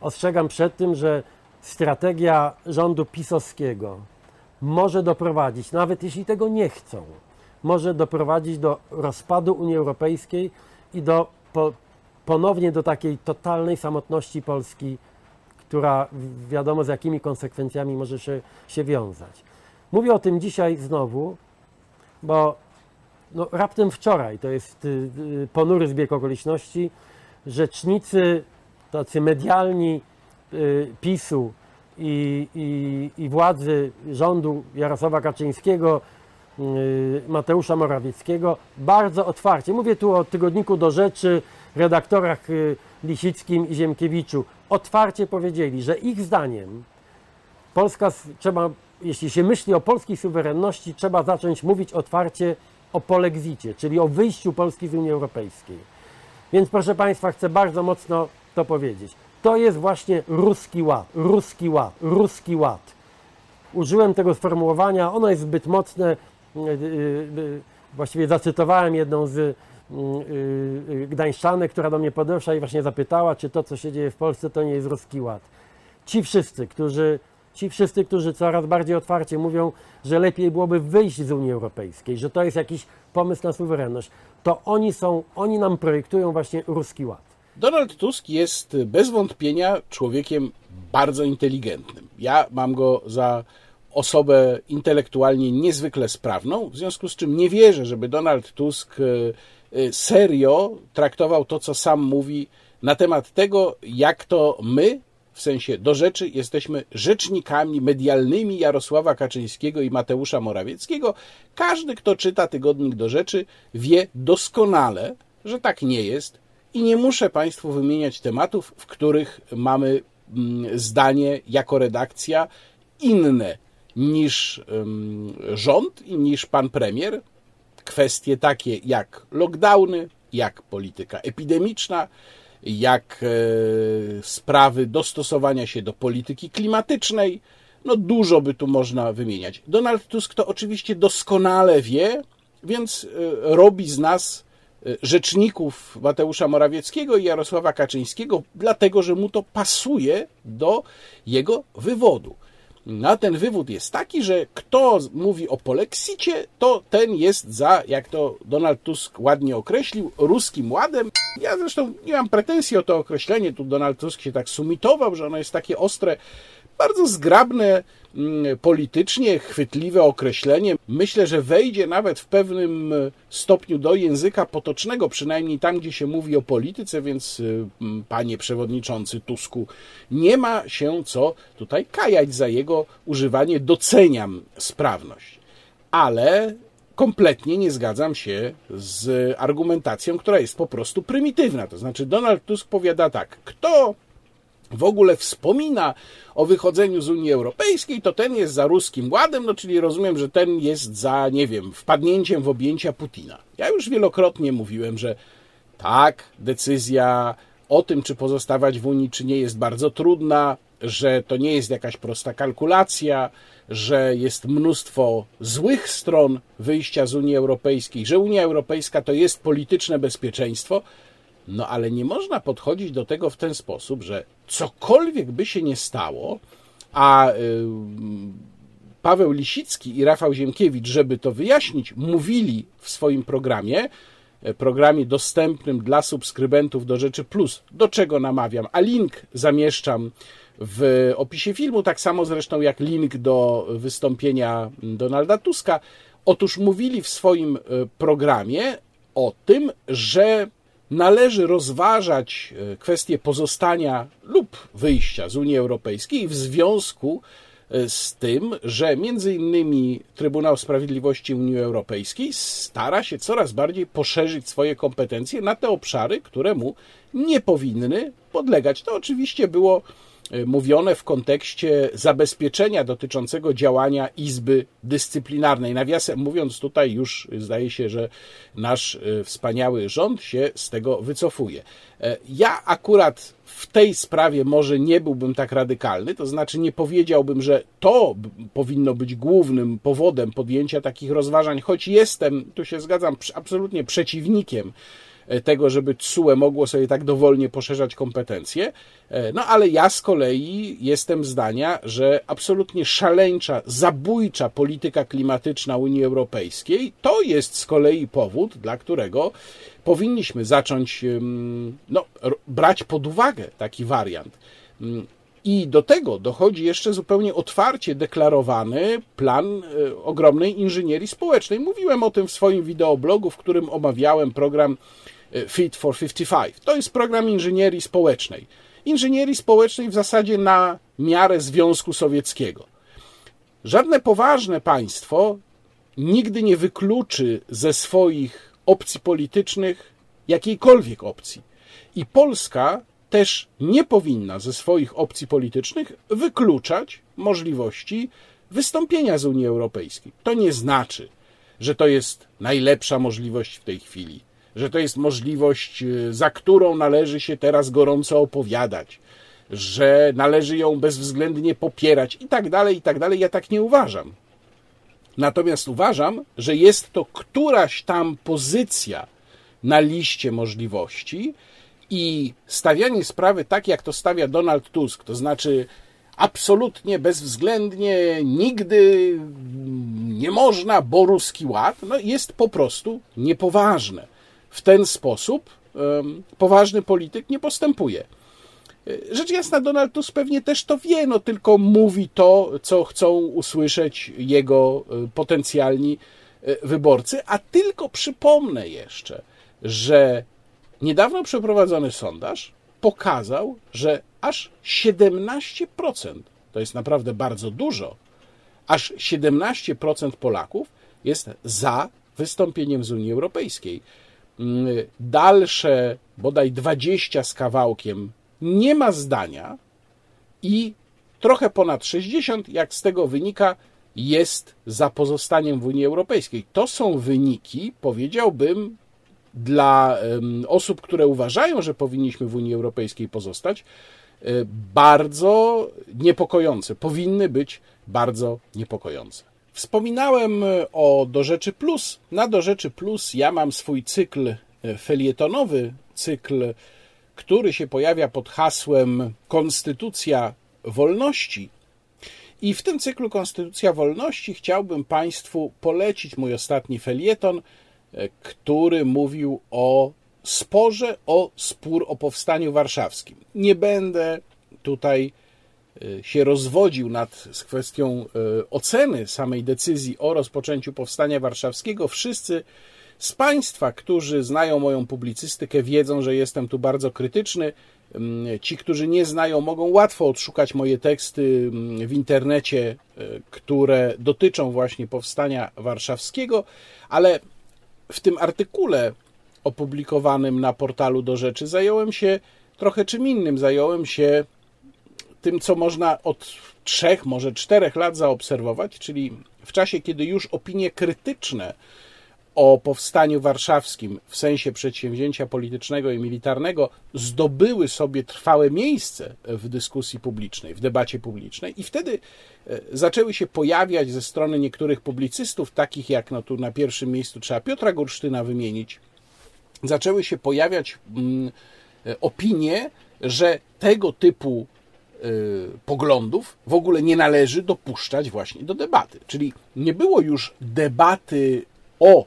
ostrzegam przed tym, że strategia rządu pisowskiego może doprowadzić, nawet jeśli tego nie chcą, może doprowadzić do rozpadu Unii Europejskiej i do po, ponownie do takiej totalnej samotności Polski, która wiadomo z jakimi konsekwencjami może się, się wiązać. Mówię o tym dzisiaj znowu, bo no, raptem wczoraj, to jest y, y, ponury zbieg okoliczności, rzecznicy tacy medialni y, PiSu i, i, i władzy rządu Jarosława Kaczyńskiego, y, Mateusza Morawieckiego bardzo otwarcie. Mówię tu o tygodniku do rzeczy, redaktorach y, Lisickim i Ziemkiewiczu. Otwarcie powiedzieli, że ich zdaniem Polska trzeba, jeśli się myśli o polskiej suwerenności, trzeba zacząć mówić otwarcie o polexicie, czyli o wyjściu Polski z Unii Europejskiej. Więc proszę Państwa, chcę bardzo mocno to powiedzieć. to jest właśnie ruski ład, ruski ład, ruski ład. Użyłem tego sformułowania, ono jest zbyt mocne. y, y, y, Właściwie zacytowałem jedną z y, y, gdańszczanek, która do mnie podeszła i właśnie zapytała, czy to, co się dzieje w Polsce, to nie jest ruski ład. Ci wszyscy, którzy, ci wszyscy, którzy coraz bardziej otwarcie mówią, że lepiej byłoby wyjść z Unii Europejskiej, że to jest jakiś pomysł na suwerenność, to oni są, oni nam projektują właśnie ruski ład. Donald Tusk jest bez wątpienia człowiekiem bardzo inteligentnym. Ja mam go za osobę intelektualnie niezwykle sprawną, w związku z czym nie wierzę, żeby Donald Tusk e, e, serio traktował to, co sam mówi na temat tego, jak to my, w sensie do rzeczy, jesteśmy rzecznikami medialnymi Jarosława Kaczyńskiego i Mateusza Morawieckiego. Każdy, kto czyta tygodnik do rzeczy, wie doskonale, że tak nie jest i nie muszę Państwu wymieniać tematów, w których mamy mm, zdanie jako redakcja inne niż rząd i niż pan premier. Kwestie takie jak lockdowny, jak polityka epidemiczna, jak e, sprawy dostosowania się do polityki klimatycznej. No dużo by tu można wymieniać. Donald Tusk to oczywiście doskonale wie, więc e, robi z nas rzeczników Mateusza Morawieckiego i Jarosława Kaczyńskiego, dlatego że mu to pasuje do jego wywodu. A ten wywód jest taki, że kto mówi o polexicie, to ten jest za, jak to Donald Tusk ładnie określił, ruskim ładem. Ja zresztą nie mam pretensji o to określenie, tu Donald Tusk się tak sumitował, że ono jest takie ostre, bardzo zgrabne mm, politycznie, chwytliwe określenie. Myślę, że wejdzie nawet w pewnym stopniu do języka potocznego, przynajmniej tam, gdzie się mówi o polityce, więc mm, panie przewodniczący Tusku, nie ma się co tutaj kajać za jego używanie. Doceniam sprawność. Ale kompletnie nie zgadzam się z argumentacją, która jest po prostu prymitywna. To znaczy, Donald Tusk powiada tak: kto w ogóle wspomina o wychodzeniu z Unii Europejskiej, to ten jest za ruskim ładem, no czyli rozumiem, że ten jest za, nie wiem, wpadnięciem w objęcia Putina. Ja już wielokrotnie mówiłem, że tak, decyzja o tym, czy pozostawać w Unii, czy nie, jest bardzo trudna, że to nie jest jakaś prosta kalkulacja, że jest mnóstwo złych stron wyjścia z Unii Europejskiej, że Unia Europejska to jest polityczne bezpieczeństwo. No ale nie można podchodzić do tego w ten sposób, że cokolwiek by się nie stało, a y, Paweł Lisicki i Rafał Ziemkiewicz, żeby to wyjaśnić, mówili w swoim programie, e, programie dostępnym dla subskrybentów do Rzeczy Plus, do czego namawiam, a link zamieszczam w opisie filmu, tak samo zresztą jak link do wystąpienia Donalda Tuska. Otóż mówili w swoim e, programie o tym, że należy rozważać e, kwestię pozostania lub wyjścia z Unii Europejskiej w związku e, z tym, że między innymi Trybunał Sprawiedliwości Unii Europejskiej stara się coraz bardziej poszerzyć swoje kompetencje na te obszary, które mu nie powinny podlegać. To oczywiście było mówione w kontekście zabezpieczenia dotyczącego działania Izby Dyscyplinarnej. Nawiasem mówiąc, tutaj już zdaje się, że nasz e, wspaniały rząd się z tego wycofuje. E, ja akurat w tej sprawie może nie byłbym tak radykalny, to znaczy nie powiedziałbym, że to powinno być głównym powodem podjęcia takich rozważań, choć jestem, tu się zgadzam, absolutnie przeciwnikiem tego, żeby TSUE mogło sobie tak dowolnie poszerzać kompetencje. E, no ale ja z kolei jestem zdania, że absolutnie szaleńcza, zabójcza polityka klimatyczna Unii Europejskiej to jest z kolei powód, dla którego powinniśmy zacząć no, brać pod uwagę taki wariant. I do tego dochodzi jeszcze zupełnie otwarcie deklarowany plan e, ogromnej inżynierii społecznej. Mówiłem o tym w swoim wideoblogu, w którym omawiałem program E, Fit for 55. To jest program inżynierii społecznej. Inżynierii społecznej w zasadzie na miarę Związku Sowieckiego. Żadne poważne państwo nigdy nie wykluczy ze swoich opcji politycznych jakiejkolwiek opcji. I Polska też nie powinna ze swoich opcji politycznych wykluczać możliwości wystąpienia z Unii Europejskiej. To nie znaczy, że to jest najlepsza możliwość w tej chwili że to jest możliwość, y, za którą należy się teraz gorąco opowiadać, że należy ją bezwzględnie popierać i tak dalej, i tak dalej. Ja tak nie uważam. Natomiast uważam, że jest to któraś tam pozycja na liście możliwości i stawianie sprawy tak, jak to stawia Donald Tusk, to znaczy absolutnie, bezwzględnie, nigdy nie można, bo ruski ład, no jest po prostu niepoważne. W ten sposób poważny polityk nie postępuje. Rzecz jasna, Donald Tusk pewnie też to wie, no tylko mówi to, co chcą usłyszeć jego e, potencjalni e, wyborcy. A tylko przypomnę jeszcze, że niedawno przeprowadzony sondaż pokazał, że aż 17%, to jest naprawdę bardzo dużo, aż 17% Polaków jest za wystąpieniem z Unii Europejskiej. Mm, dalsze bodaj 20 z kawałkiem nie ma zdania i trochę ponad 60, jak z tego wynika, jest za pozostaniem w Unii Europejskiej. To są wyniki, powiedziałbym, dla osób, które uważają, że powinniśmy w Unii Europejskiej pozostać, e, bardzo niepokojące. Powinny być bardzo niepokojące. Wspominałem o Do Rzeczy Plus. Na Do Rzeczy Plus ja mam swój cykl e, felietonowy, cykl który się pojawia pod hasłem Konstytucja Wolności. I w tym cyklu Konstytucja Wolności chciałbym Państwu polecić mój ostatni felieton, e, który mówił o sporze o spór o powstaniu warszawskim. Nie będę tutaj e, się rozwodził nad kwestią e, oceny samej decyzji o rozpoczęciu powstania warszawskiego. Wszyscy z Państwa, którzy znają moją publicystykę, wiedzą, że jestem tu bardzo krytyczny. Mm, ci, którzy nie znają, mogą łatwo odszukać moje teksty mm, w internecie, e, które dotyczą właśnie powstania warszawskiego, ale w tym artykule opublikowanym na portalu do rzeczy zająłem się trochę czym innym. Zająłem się tym, co można od trzech, może czterech lat zaobserwować, czyli w czasie, kiedy już opinie krytyczne o powstaniu warszawskim w sensie przedsięwzięcia politycznego i militarnego zdobyły sobie trwałe miejsce w dyskusji publicznej, w debacie publicznej i wtedy e, zaczęły się pojawiać ze strony niektórych publicystów, takich jak no tu na pierwszym miejscu trzeba Piotra Gursztyna wymienić, zaczęły się pojawiać mm, e, opinie, że tego typu poglądów w ogóle nie należy dopuszczać właśnie do debaty. Czyli nie było już debaty o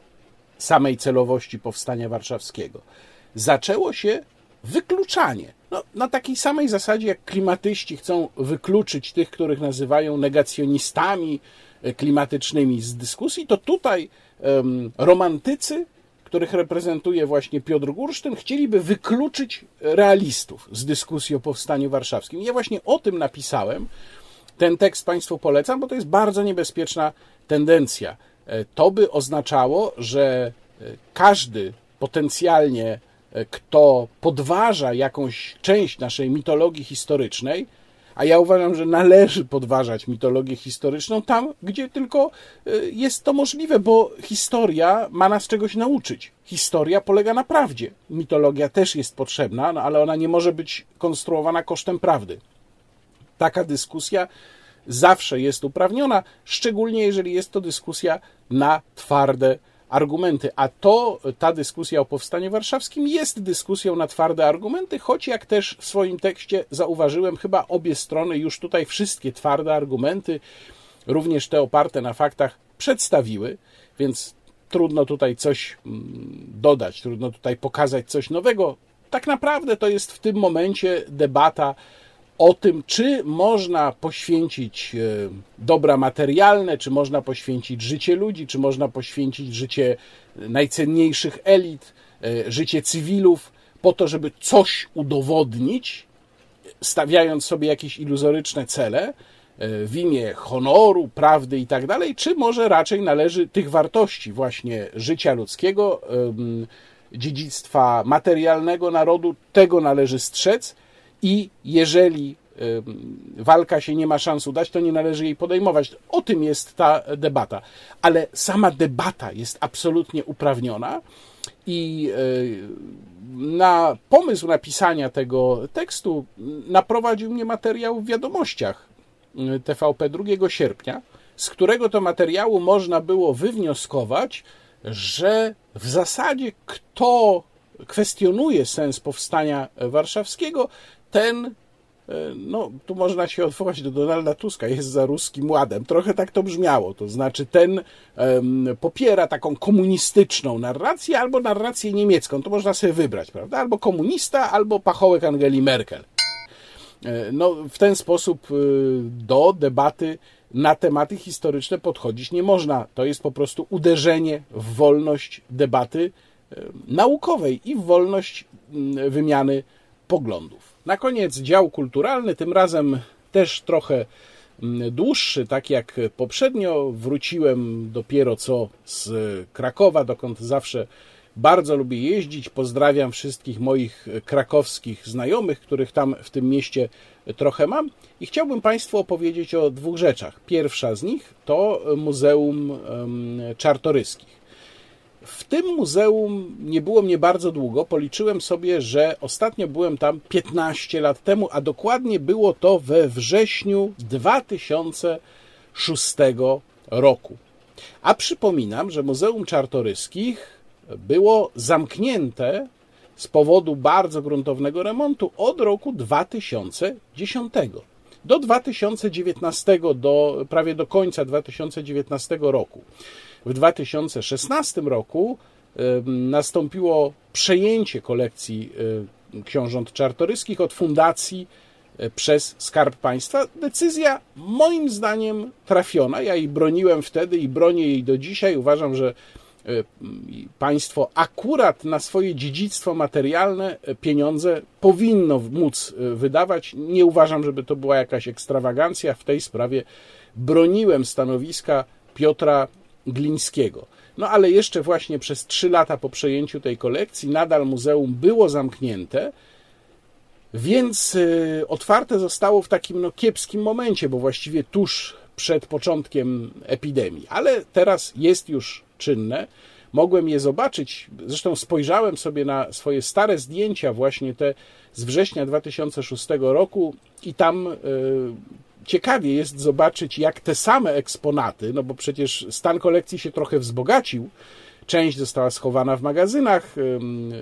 samej celowości powstania warszawskiego. Zaczęło się wykluczanie. No, na takiej samej zasadzie, jak klimatyści chcą wykluczyć tych, których nazywają negacjonistami e, klimatycznymi z dyskusji, to tutaj um, romantycy, których reprezentuje właśnie Piotr Gursztyn, chcieliby wykluczyć realistów z dyskusji o powstaniu warszawskim. Ja właśnie o tym napisałem. Ten tekst Państwu polecam, bo to jest bardzo niebezpieczna tendencja. E, to by oznaczało, że e, każdy potencjalnie, e, kto podważa jakąś część naszej mitologii historycznej, a ja uważam, że należy podważać mitologię historyczną tam, gdzie tylko jest to możliwe, bo historia ma nas czegoś nauczyć. Historia polega na prawdzie. Mitologia też jest potrzebna, no ale ona nie może być konstruowana kosztem prawdy. Taka dyskusja zawsze jest uprawniona, szczególnie jeżeli jest to dyskusja na twarde argumenty. A to, ta dyskusja o powstaniu warszawskim jest dyskusją na twarde argumenty, choć jak też w swoim tekście zauważyłem, chyba obie strony już tutaj wszystkie twarde argumenty, również te oparte na faktach, przedstawiły, więc trudno tutaj coś mm, dodać, trudno tutaj pokazać coś nowego. Tak naprawdę to jest w tym momencie debata o tym, czy można poświęcić e, dobra materialne, czy można poświęcić życie ludzi, czy można poświęcić życie najcenniejszych elit, e, życie cywilów, po to, żeby coś udowodnić, stawiając sobie jakieś iluzoryczne cele e, w imię honoru, prawdy i tak dalej, czy może raczej należy tych wartości właśnie życia ludzkiego, dziedzictwa materialnego narodu, tego należy strzec i jeżeli walka się nie ma szans udać, to nie należy jej podejmować. O tym jest ta debata. Ale sama debata jest absolutnie uprawniona I na pomysł napisania tego tekstu naprowadził mnie materiał w wiadomościach TVP 2 sierpnia, z którego to materiału można było wywnioskować, że w zasadzie kto kwestionuje sens powstania warszawskiego, ten, e, no tu można się odwołać do Donalda Tuska, jest za ruskim ładem. Trochę tak to brzmiało, to znaczy ten um, popiera taką komunistyczną narrację albo narrację niemiecką, to można sobie wybrać, prawda? Albo komunista, albo pachołek Angeli Merkel. E, no, w ten sposób e, do debaty na tematy historyczne podchodzić nie można. To jest po prostu uderzenie w wolność debaty naukowej i w wolność wymiany poglądów. Na koniec dział kulturalny, tym razem też trochę dłuższy, tak jak poprzednio. Wróciłem dopiero co z Krakowa, dokąd zawsze bardzo lubię jeździć. Pozdrawiam wszystkich moich krakowskich znajomych, których tam w tym mieście trochę mam. I chciałbym Państwu opowiedzieć o dwóch rzeczach. Pierwsza z nich to Muzeum Czartoryskich. W tym muzeum nie było mnie bardzo długo. Policzyłem sobie, że ostatnio byłem tam 15 lat temu, a dokładnie było to we wrześniu 2006 roku. A przypominam, że Muzeum Czartoryskich było zamknięte z powodu bardzo gruntownego remontu od roku 2010 do 2019, do, prawie do końca 2019 roku. W 2016 roku nastąpiło przejęcie kolekcji książąt czartoryskich od fundacji przez Skarb Państwa. Decyzja moim zdaniem trafiona. Ja jej broniłem wtedy i bronię jej do dzisiaj. Uważam, że E, państwo akurat na swoje dziedzictwo materialne pieniądze powinno móc e, wydawać. Nie uważam, żeby to była jakaś ekstrawagancja. W tej sprawie broniłem stanowiska Piotra Glińskiego. No ale jeszcze właśnie przez trzy lata po przejęciu tej kolekcji nadal muzeum było zamknięte, więc e, otwarte zostało w takim no, kiepskim momencie, bo właściwie tuż przed początkiem epidemii, ale teraz jest już czynne. Mogłem je zobaczyć, zresztą spojrzałem sobie na swoje stare zdjęcia, właśnie te z września 2006 roku, i tam e, ciekawie jest zobaczyć, jak te same eksponaty, no bo przecież stan kolekcji się trochę wzbogacił, część została schowana w magazynach,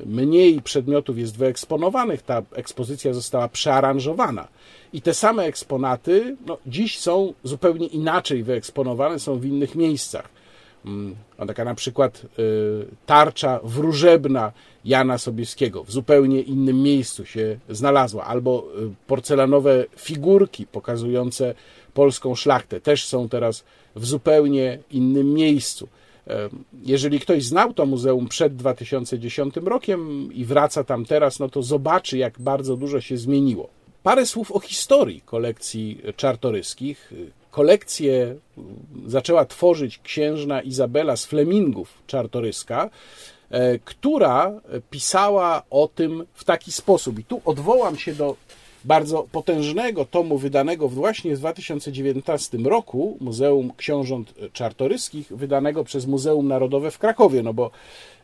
mniej przedmiotów jest wyeksponowanych, ta ekspozycja została przearanżowana. I te same eksponaty no, dziś są zupełnie inaczej wyeksponowane, są w innych miejscach. Mm, taka na przykład y, tarcza wróżebna Jana Sobieskiego w zupełnie innym miejscu się znalazła, albo y, porcelanowe figurki pokazujące polską szlachtę też są teraz w zupełnie innym miejscu. Jeżeli ktoś znał to muzeum przed 2010 rokiem i wraca tam teraz, no to zobaczy, jak bardzo dużo się zmieniło. Parę słów o historii kolekcji czartoryskich. Kolekcję zaczęła tworzyć księżna Izabela z Flemingów Czartoryska, e, która pisała o tym w taki sposób. I tu odwołam się do bardzo potężnego tomu wydanego właśnie w 2019 roku Muzeum Książąt Czartoryskich, wydanego przez Muzeum Narodowe w Krakowie, no bo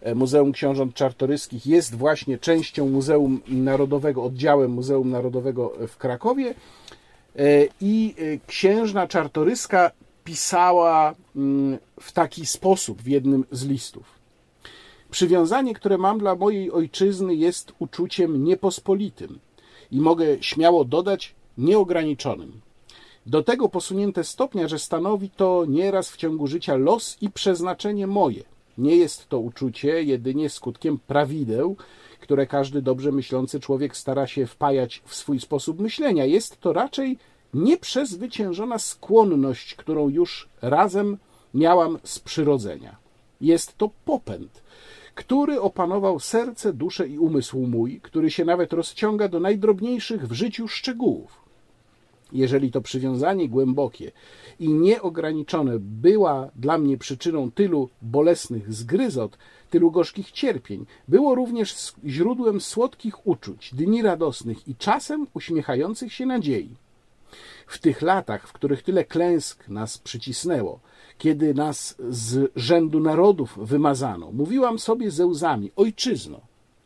e, Muzeum Książąt Czartoryskich jest właśnie częścią Muzeum Narodowego, oddziałem Muzeum Narodowego w Krakowie e, i e, księżna Czartoryska pisała mm, w taki sposób w jednym z listów. Przywiązanie, które mam dla mojej ojczyzny jest uczuciem niepospolitym i mogę śmiało dodać nieograniczonym. Do tego posunięte stopnia, że stanowi to nieraz w ciągu życia los i przeznaczenie moje. Nie jest to uczucie jedynie skutkiem prawideł, które każdy dobrze myślący człowiek stara się wpajać w swój sposób myślenia. Jest to raczej nieprzezwyciężona skłonność, którą już razem miałam z przyrodzenia. Jest to popęd, który opanował serce, duszę i umysł mój, który się nawet rozciąga do najdrobniejszych w życiu szczegółów. Jeżeli to przywiązanie głębokie i nieograniczone była dla mnie przyczyną tylu bolesnych zgryzot, tylu gorzkich cierpień, było również źródłem słodkich uczuć, dni radosnych i czasem uśmiechających się nadziei. W tych latach, w których tyle klęsk nas przycisnęło, kiedy nas z rzędu narodów wymazano, mówiłam sobie ze łzami: Ojczyzno,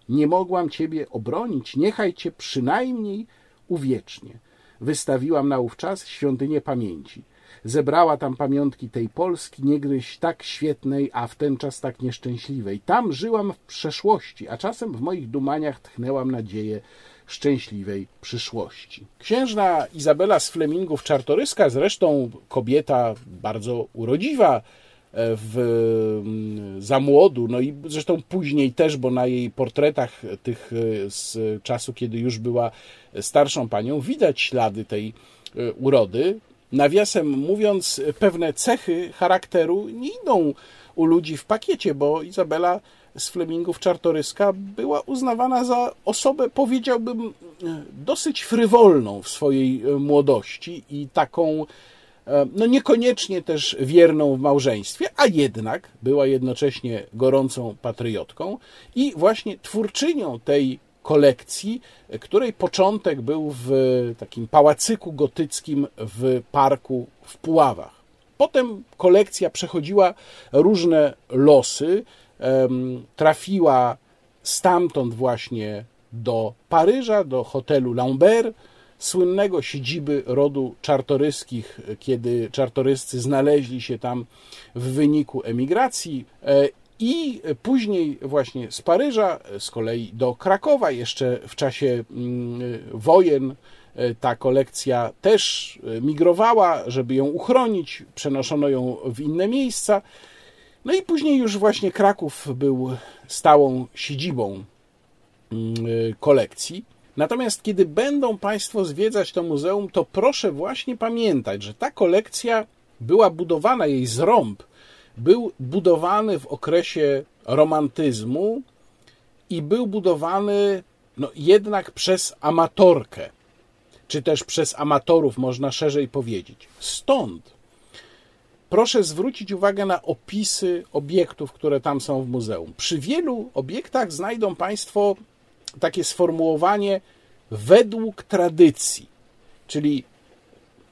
nie mogłam Ciebie obronić, niechaj Cię przynajmniej uwiecznie. Wystawiłam naówczas świątynię pamięci. Zebrała tam pamiątki tej Polski, niegdyś tak świetnej, a w ten czas tak nieszczęśliwej. Tam żyłam w przeszłości, a czasem w moich dumaniach tchnęłam nadzieję szczęśliwej przyszłości. Księżna Izabela z Flemingów Czartoryska, zresztą kobieta bardzo urodziwa, w, mm, za młodu, no i zresztą później też, bo na jej portretach tych e, z czasu, kiedy już była starszą panią, widać ślady tej e, urody. Nawiasem mówiąc, pewne cechy charakteru nie idą u ludzi w pakiecie, bo Izabela z Flemingów Czartoryska była uznawana za osobę, powiedziałbym, e, dosyć frywolną w swojej młodości i taką E, no niekoniecznie też wierną w małżeństwie, a jednak była jednocześnie gorącą patriotką i właśnie twórczynią tej kolekcji, której początek był w takim pałacyku gotyckim w parku w Puławach. Potem kolekcja przechodziła różne losy, trafiła stamtąd właśnie do Paryża, do hotelu Lambert, słynnego siedziby rodu czartoryskich, kiedy czartoryscy znaleźli się tam w wyniku emigracji e, i później właśnie z Paryża, z kolei do Krakowa, jeszcze w czasie mm, wojen e, ta kolekcja też migrowała, żeby ją uchronić, przenoszono ją w inne miejsca. No i później już właśnie Kraków był stałą siedzibą mm, kolekcji. Natomiast kiedy będą Państwo zwiedzać to muzeum, to proszę właśnie pamiętać, że ta kolekcja była budowana, jej zrąb był budowany w okresie romantyzmu i był budowany no, jednak przez amatorkę, czy też przez amatorów, można szerzej powiedzieć. Stąd proszę zwrócić uwagę na opisy obiektów, które tam są w muzeum. Przy wielu obiektach znajdą Państwo takie sformułowanie według tradycji, czyli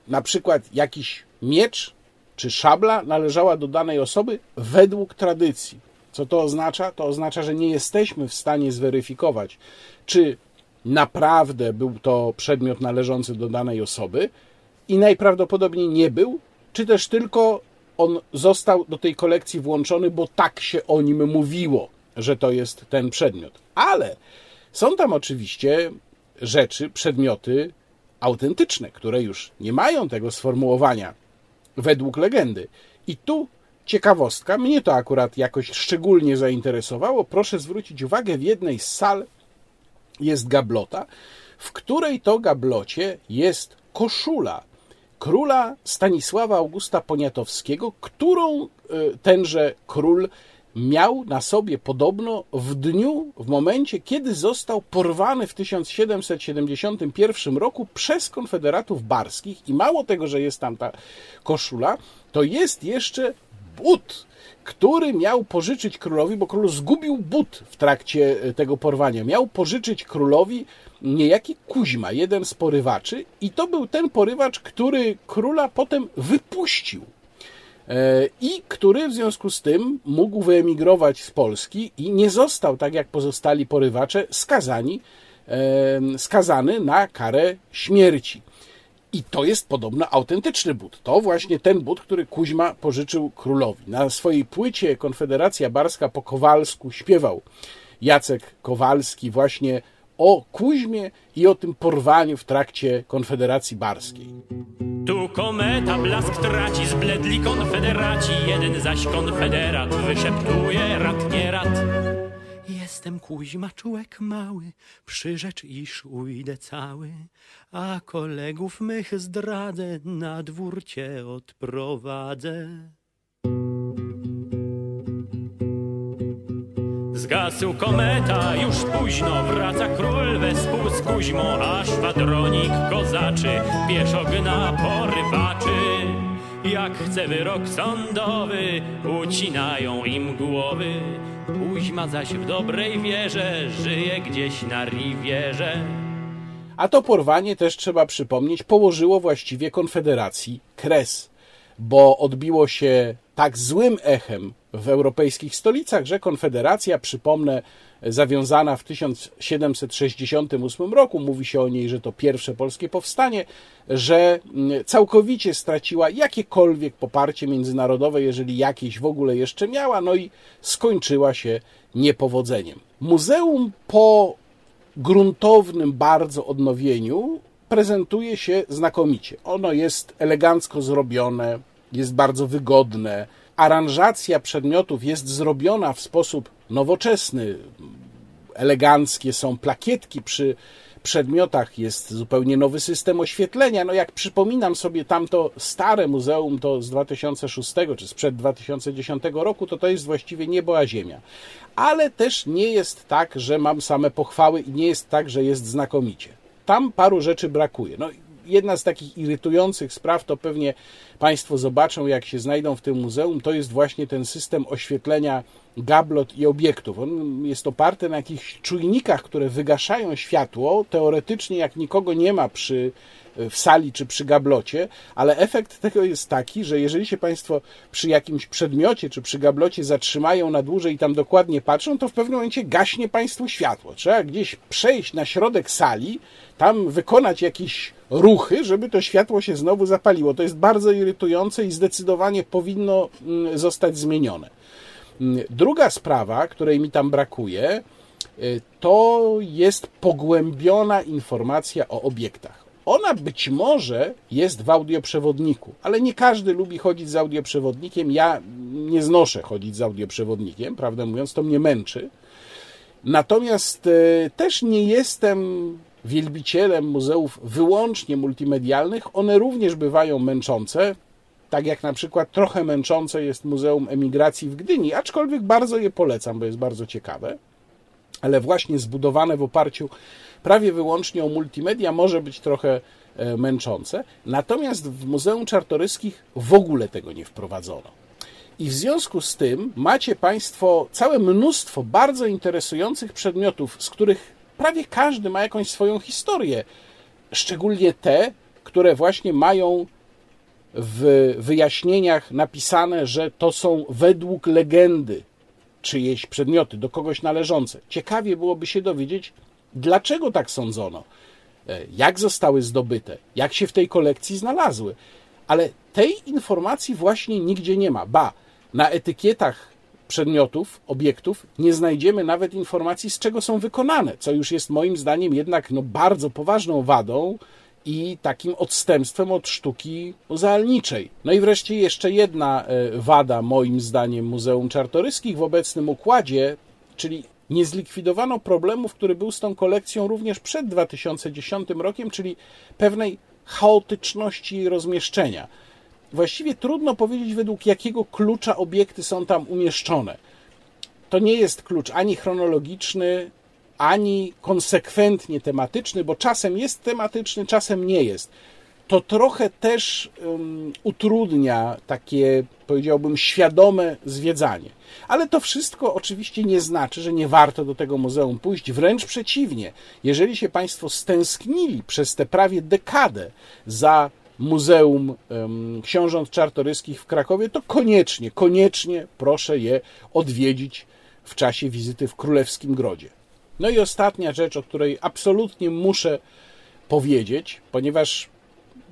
na przykład jakiś miecz czy szabla należała do danej osoby według tradycji. Co to oznacza? To oznacza, że nie jesteśmy w stanie zweryfikować, czy naprawdę był to przedmiot należący do danej osoby i najprawdopodobniej nie był, czy też tylko on został do tej kolekcji włączony, bo tak się o nim mówiło, że to jest ten przedmiot. Ale są tam oczywiście rzeczy, przedmioty autentyczne, które już nie mają tego sformułowania według legendy. I tu ciekawostka, mnie to akurat jakoś szczególnie zainteresowało. Proszę zwrócić uwagę, w jednej z sal jest gablota, w której to gablocie jest koszula króla Stanisława Augusta Poniatowskiego, którą e, tenże król miał na sobie podobno w dniu, w momencie, kiedy został porwany w 1771 roku przez konfederatów barskich. I mało tego, że jest tam ta koszula, to jest jeszcze but, który miał pożyczyć królowi, bo król zgubił but w trakcie e, tego porwania. Miał pożyczyć królowi niejaki Kuźma, jeden z porywaczy, i to był ten porywacz, który króla potem wypuścił i który w związku z tym mógł wyemigrować z Polski i nie został, tak jak pozostali porywacze, skazani, e, skazany na karę śmierci. I to jest podobno autentyczny but. To właśnie ten but, który Kuźma pożyczył królowi. Na swojej płycie Konfederacja Barska po Kowalsku śpiewał Jacek Kowalski właśnie o Kuźmie i o tym porwaniu w trakcie Konfederacji Barskiej. Tu kometa blask traci, zbledli konfederaci, jeden zaś konfederat wyszeptuje rat nie rat. Jestem Kuźma, człowiek mały, przyrzecz iż ujdę cały, a kolegów mych zdradzę, na dwór cię odprowadzę. Zgasł kometa, już późno wraca król wespół z Kuźmą, a szwadronik kozaczy pieszo gna porywaczy. Jak chce wyrok sądowy, ucinają im głowy. Kuźma zaś w dobrej wierze żyje gdzieś na riwierze. A to porwanie też trzeba przypomnieć, położyło właściwie Konfederacji kres, bo odbiło się tak złym echem w europejskich stolicach, że Konfederacja, przypomnę, zawiązana w 1768 roku, mówi się o niej, że to pierwsze polskie powstanie, że mm, całkowicie straciła jakiekolwiek poparcie międzynarodowe, jeżeli jakieś w ogóle jeszcze miała, no i skończyła się niepowodzeniem. Muzeum po gruntownym bardzo odnowieniu prezentuje się znakomicie. Ono jest elegancko zrobione, jest bardzo wygodne. Aranżacja przedmiotów jest zrobiona w sposób nowoczesny. Eleganckie są plakietki przy przedmiotach, jest zupełnie nowy system oświetlenia. No jak przypominam sobie tamto stare muzeum, to z 2006 czy sprzed 2010 roku, to to jest właściwie niebo a ziemia. Ale też nie jest tak, że mam same pochwały i nie jest tak, że jest znakomicie. Tam paru rzeczy brakuje. No, jedna z takich irytujących spraw, to pewnie Państwo zobaczą, jak się znajdą w tym muzeum, to jest właśnie ten system oświetlenia gablot i obiektów. On jest oparty na jakichś czujnikach, które wygaszają światło. Teoretycznie, jak nikogo nie ma przy w sali czy przy gablocie, ale efekt tego jest taki, że jeżeli się Państwo przy jakimś przedmiocie czy przy gablocie zatrzymają na dłużej i tam dokładnie patrzą, to w pewnym momencie gaśnie Państwu światło. Trzeba gdzieś przejść na środek sali, tam wykonać jakieś ruchy, żeby to światło się znowu zapaliło. To jest bardzo irytujące i zdecydowanie powinno mm, zostać zmienione. Mm, druga sprawa, której mi tam brakuje, y, to jest pogłębiona informacja o obiektach. Ona być może jest w audioprzewodniku, ale nie każdy lubi chodzić z audioprzewodnikiem. Ja nie znoszę chodzić z audioprzewodnikiem, prawdę mówiąc, to mnie męczy. Natomiast e, też nie jestem wielbicielem muzeów wyłącznie multimedialnych. One również bywają męczące, tak jak na przykład trochę męczące jest Muzeum Emigracji w Gdyni, aczkolwiek bardzo je polecam, bo jest bardzo ciekawe, ale właśnie zbudowane w oparciu prawie wyłącznie o multimedia może być trochę e, męczące. Natomiast w Muzeum Czartoryskich w ogóle tego nie wprowadzono. I w związku z tym macie Państwo całe mnóstwo bardzo interesujących przedmiotów, z których prawie każdy ma jakąś swoją historię. Szczególnie te, które właśnie mają w wyjaśnieniach napisane, że to są według legendy czyjeś przedmioty, do kogoś należące. Ciekawie byłoby się dowiedzieć, Dlaczego tak sądzono? E, jak zostały zdobyte? Jak się w tej kolekcji znalazły? Ale tej informacji właśnie nigdzie nie ma. Ba, na etykietach przedmiotów, obiektów nie znajdziemy nawet informacji, z czego są wykonane, co już jest moim zdaniem jednak no, bardzo poważną wadą i takim odstępstwem od sztuki muzealniczej. No i wreszcie jeszcze jedna e, wada, moim zdaniem, Muzeum Czartoryskich w obecnym układzie, czyli nie zlikwidowano problemów, który był z tą kolekcją również przed 2010 rokiem, czyli pewnej chaotyczności jej rozmieszczenia. Właściwie trudno powiedzieć, według jakiego klucza obiekty są tam umieszczone. To nie jest klucz ani chronologiczny, ani konsekwentnie tematyczny, bo czasem jest tematyczny, czasem nie jest to trochę też um, utrudnia takie, powiedziałbym, świadome zwiedzanie. Ale to wszystko oczywiście nie znaczy, że nie warto do tego muzeum pójść. Wręcz przeciwnie, jeżeli się Państwo stęsknili przez te prawie dekadę za Muzeum um, Książąt Czartoryskich w Krakowie, to koniecznie, koniecznie proszę je odwiedzić w czasie wizyty w Królewskim Grodzie. No i ostatnia rzecz, o której absolutnie muszę powiedzieć, ponieważ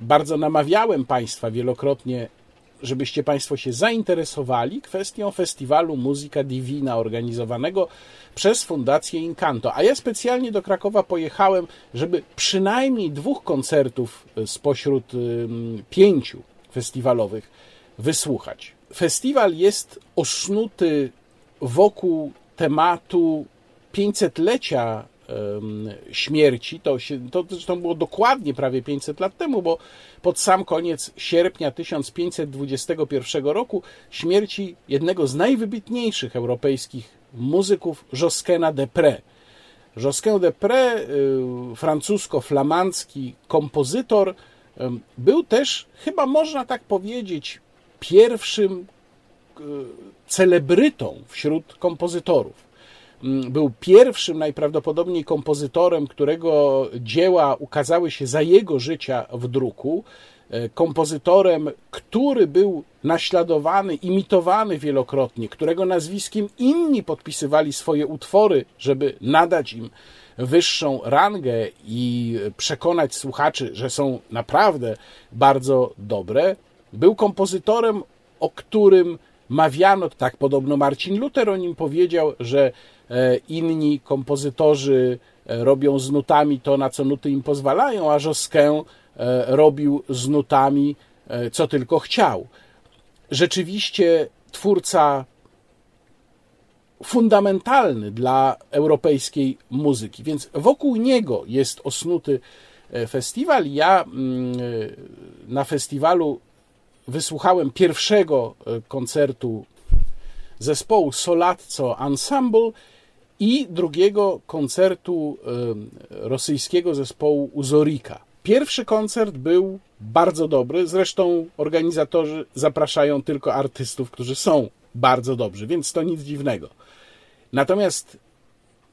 bardzo namawiałem Państwa wielokrotnie, żebyście Państwo się zainteresowali kwestią festiwalu Muzyka Divina organizowanego przez Fundację Incanto. A ja specjalnie do Krakowa pojechałem, żeby przynajmniej dwóch koncertów spośród pięciu festiwalowych wysłuchać. Festiwal jest osznuty wokół tematu 500-lecia śmierci. To, się, to zresztą było dokładnie prawie 500 lat temu, bo pod sam koniec sierpnia 1521 roku śmierci jednego z najwybitniejszych europejskich muzyków, Josquena de Pré. Josquin de Pré, y, francusko-flamandzki kompozytor, był też, chyba można tak powiedzieć, pierwszym y, celebrytą wśród kompozytorów był pierwszym najprawdopodobniej kompozytorem, którego dzieła ukazały się za jego życia w druku. E, kompozytorem, który był naśladowany, imitowany wielokrotnie, którego nazwiskiem inni podpisywali swoje utwory, żeby nadać im wyższą rangę i przekonać słuchaczy, że są naprawdę bardzo dobre. Był kompozytorem, o którym mawiano, tak podobno Marcin Luther o nim powiedział, że inni kompozytorzy e, robią z nutami to, na co nuty im pozwalają, a Josquin E, robił z nutami, e, co tylko chciał. Rzeczywiście twórca fundamentalny dla europejskiej muzyki, więc wokół niego jest osnuty e, festiwal. Ja mm, na festiwalu wysłuchałem pierwszego koncertu zespołu Solatco Ensemble i drugiego koncertu rosyjskiego zespołu Uzorika. Pierwszy koncert był bardzo dobry, zresztą organizatorzy zapraszają tylko artystów, którzy są bardzo dobrzy, więc to nic dziwnego. Natomiast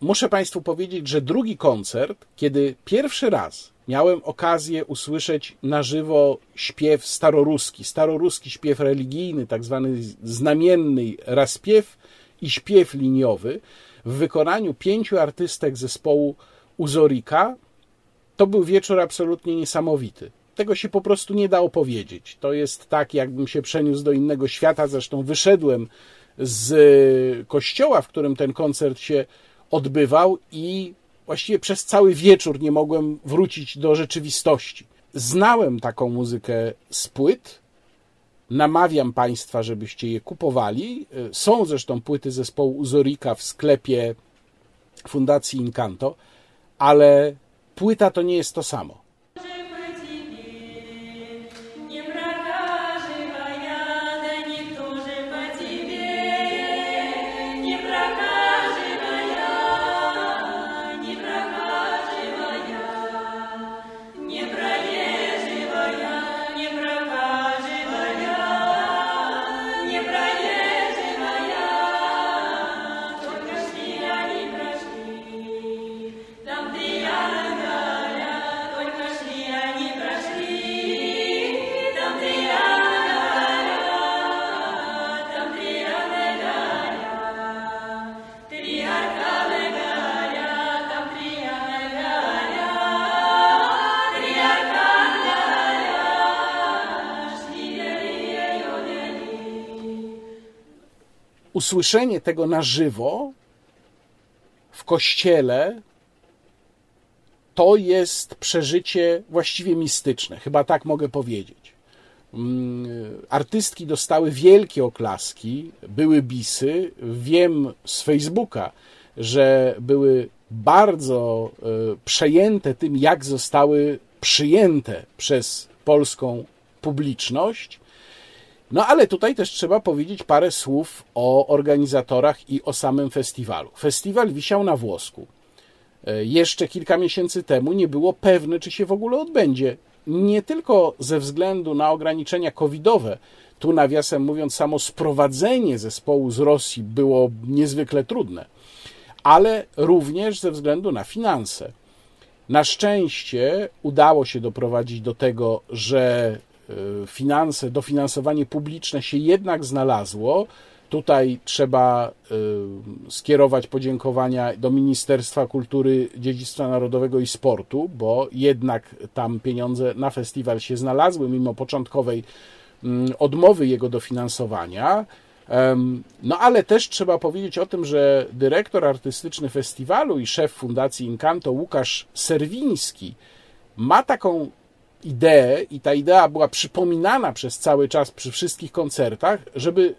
muszę Państwu powiedzieć, że drugi koncert, kiedy pierwszy raz miałem okazję usłyszeć na żywo śpiew staroruski, staroruski śpiew religijny, tak zwany znamienny raspiew i śpiew liniowy w wykonaniu pięciu artystek zespołu Uzorika, to był wieczór absolutnie niesamowity. Tego się po prostu nie da opowiedzieć. To jest tak, jakbym się przeniósł do innego świata. Zresztą wyszedłem z kościoła, w którym ten koncert się odbywał, i właściwie przez cały wieczór nie mogłem wrócić do rzeczywistości. Znałem taką muzykę z płyt. Namawiam Państwa, żebyście je kupowali. Są zresztą płyty zespołu Uzorika w sklepie Fundacji Incanto, ale płyta to nie jest to samo. Usłyszenie tego na żywo w kościele to jest przeżycie właściwie mistyczne, chyba tak mogę powiedzieć. Mm, artystki dostały wielkie oklaski, były bisy. Wiem z Facebooka, że były bardzo e, przejęte tym, jak zostały przyjęte przez polską publiczność. No ale tutaj też trzeba powiedzieć parę słów o organizatorach i o samym festiwalu. Festiwal wisiał na włosku. E, jeszcze kilka miesięcy temu nie było pewne, czy się w ogóle odbędzie. Nie tylko ze względu na ograniczenia covidowe, tu nawiasem mówiąc, samo sprowadzenie zespołu z Rosji było niezwykle trudne, ale również ze względu na finanse. Na szczęście udało się doprowadzić do tego, że finanse, dofinansowanie publiczne się jednak znalazło. Tutaj trzeba y, skierować podziękowania do Ministerstwa Kultury, Dziedzictwa Narodowego i Sportu, bo jednak tam pieniądze na festiwal się znalazły, mimo początkowej mm, odmowy jego dofinansowania. No ale też trzeba powiedzieć o tym, że dyrektor artystyczny festiwalu i szef Fundacji Incanto Łukasz Serwiński ma taką ideę i ta idea była przypominana przez cały czas przy wszystkich koncertach, żeby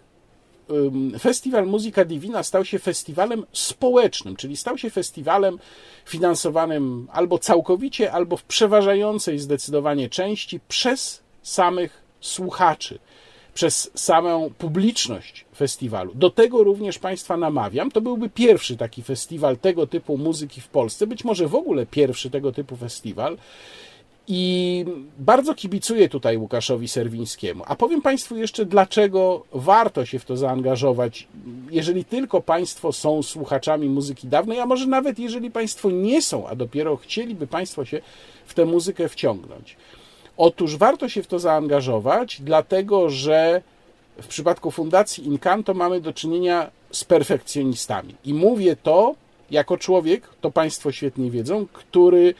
Festiwal Muzyka Divina stał się festiwalem społecznym, czyli stał się festiwalem finansowanym albo całkowicie, albo w przeważającej zdecydowanie części przez samych słuchaczy, przez samą publiczność festiwalu. Do tego również Państwa namawiam. To byłby pierwszy taki festiwal tego typu muzyki w Polsce, być może w ogóle pierwszy tego typu festiwal. I bardzo kibicuję tutaj Łukaszowi Serwińskiemu. A powiem Państwu jeszcze, dlaczego warto się w to zaangażować, jeżeli tylko Państwo są słuchaczami muzyki dawnej, a może nawet jeżeli Państwo nie są, a dopiero chcieliby Państwo się w tę muzykę wciągnąć. Otóż warto się w to zaangażować, dlatego że w przypadku Fundacji Incanto mamy do czynienia z perfekcjonistami. I mówię to jako człowiek, to Państwo świetnie wiedzą, który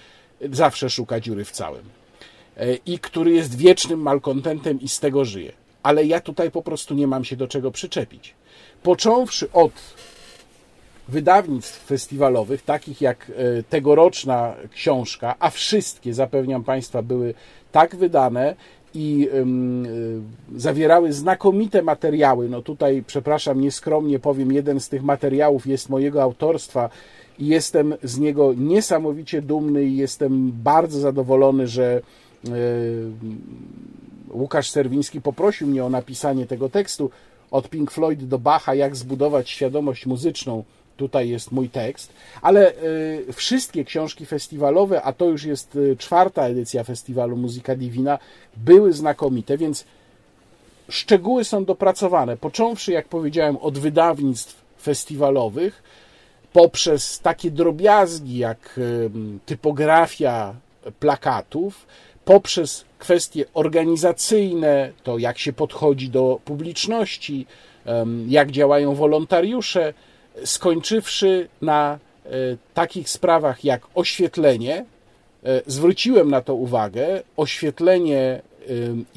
zawsze szuka dziury w całym e, i który jest wiecznym malkontentem i z tego żyje. Ale ja tutaj po prostu nie mam się do czego przyczepić. Począwszy od wydawnictw festiwalowych, takich jak e, tegoroczna książka, a wszystkie, zapewniam Państwa, były tak wydane i y, zawierały znakomite materiały. No tutaj, przepraszam, nieskromnie powiem, jeden z tych materiałów jest mojego autorstwa jestem z niego niesamowicie dumny i jestem bardzo zadowolony, że y, Łukasz Serwiński poprosił mnie o napisanie tego tekstu. Od Pink Floyd do Bacha, jak zbudować świadomość muzyczną Tutaj jest mój tekst, ale y, wszystkie książki festiwalowe, a to już jest y, czwarta edycja festiwalu Muzyka Divina, były znakomite, więc szczegóły są dopracowane, począwszy, jak powiedziałem, od wydawnictw festiwalowych, poprzez takie drobiazgi jak typografia plakatów, poprzez kwestie organizacyjne, to jak się podchodzi do publiczności, jak działają wolontariusze, skończywszy na e, takich sprawach jak oświetlenie, e, zwróciłem na to uwagę. Oświetlenie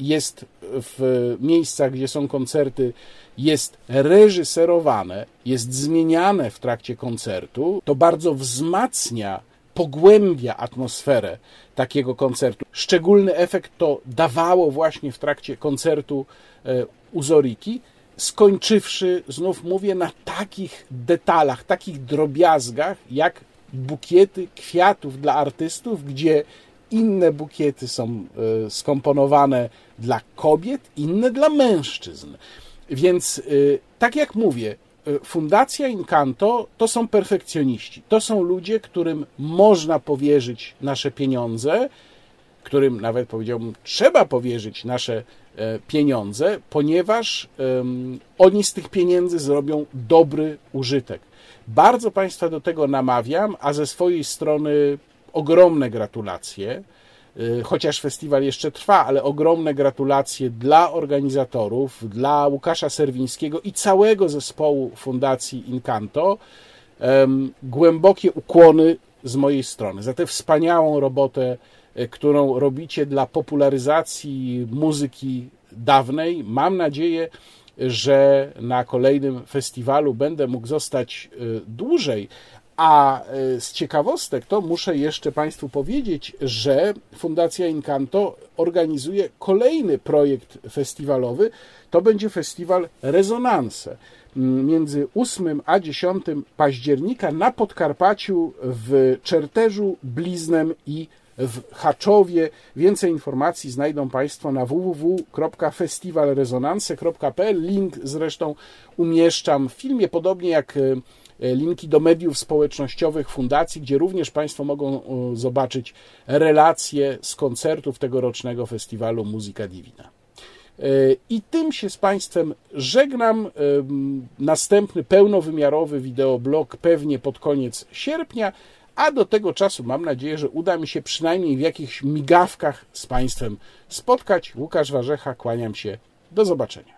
jest w miejscach, gdzie są koncerty, jest reżyserowane, jest zmieniane w trakcie koncertu. To bardzo wzmacnia, pogłębia atmosferę takiego koncertu. Szczególny efekt to dawało właśnie w trakcie koncertu Uzoriki skończywszy, znów mówię, na takich detalach, takich drobiazgach, jak bukiety kwiatów dla artystów, gdzie inne bukiety są e, skomponowane dla kobiet, inne dla mężczyzn. Więc, e, tak jak mówię, e, Fundacja Incanto to są perfekcjoniści. To są ludzie, którym można powierzyć nasze pieniądze, którym nawet powiedziałbym, trzeba powierzyć nasze E, pieniądze, ponieważ oni z tych pieniędzy zrobią dobry użytek. Bardzo Państwa do tego namawiam, a ze swojej strony ogromne gratulacje. E, chociaż festiwal jeszcze trwa, ale ogromne gratulacje dla organizatorów, dla Łukasza Serwińskiego i całego zespołu Fundacji Incanto. Głębokie ukłony z mojej strony za tę wspaniałą robotę E, którą robicie dla popularyzacji muzyki dawnej. Mam nadzieję, że na kolejnym festiwalu będę mógł zostać e, dłużej. A e, z ciekawostek to muszę jeszcze Państwu powiedzieć, że Fundacja Incanto organizuje kolejny projekt festiwalowy. To będzie festiwal Rezonanse. Między 8 a 10 października na Podkarpaciu w Czerterzu, Bliznem i w Haczowie. Więcej informacji znajdą Państwo na www.festiwalrezonanse.pl. Link zresztą umieszczam w filmie, podobnie jak e, linki do mediów społecznościowych fundacji, gdzie również Państwo mogą zobaczyć relacje z koncertów tegorocznego festiwalu Muzyka Divina. E, I tym się z Państwem żegnam. Następny pełnowymiarowy wideoblog pewnie pod koniec sierpnia a do tego czasu mam nadzieję, że uda mi się przynajmniej w jakichś migawkach z Państwem spotkać. Łukasz Warzecha, kłaniam się. Do zobaczenia.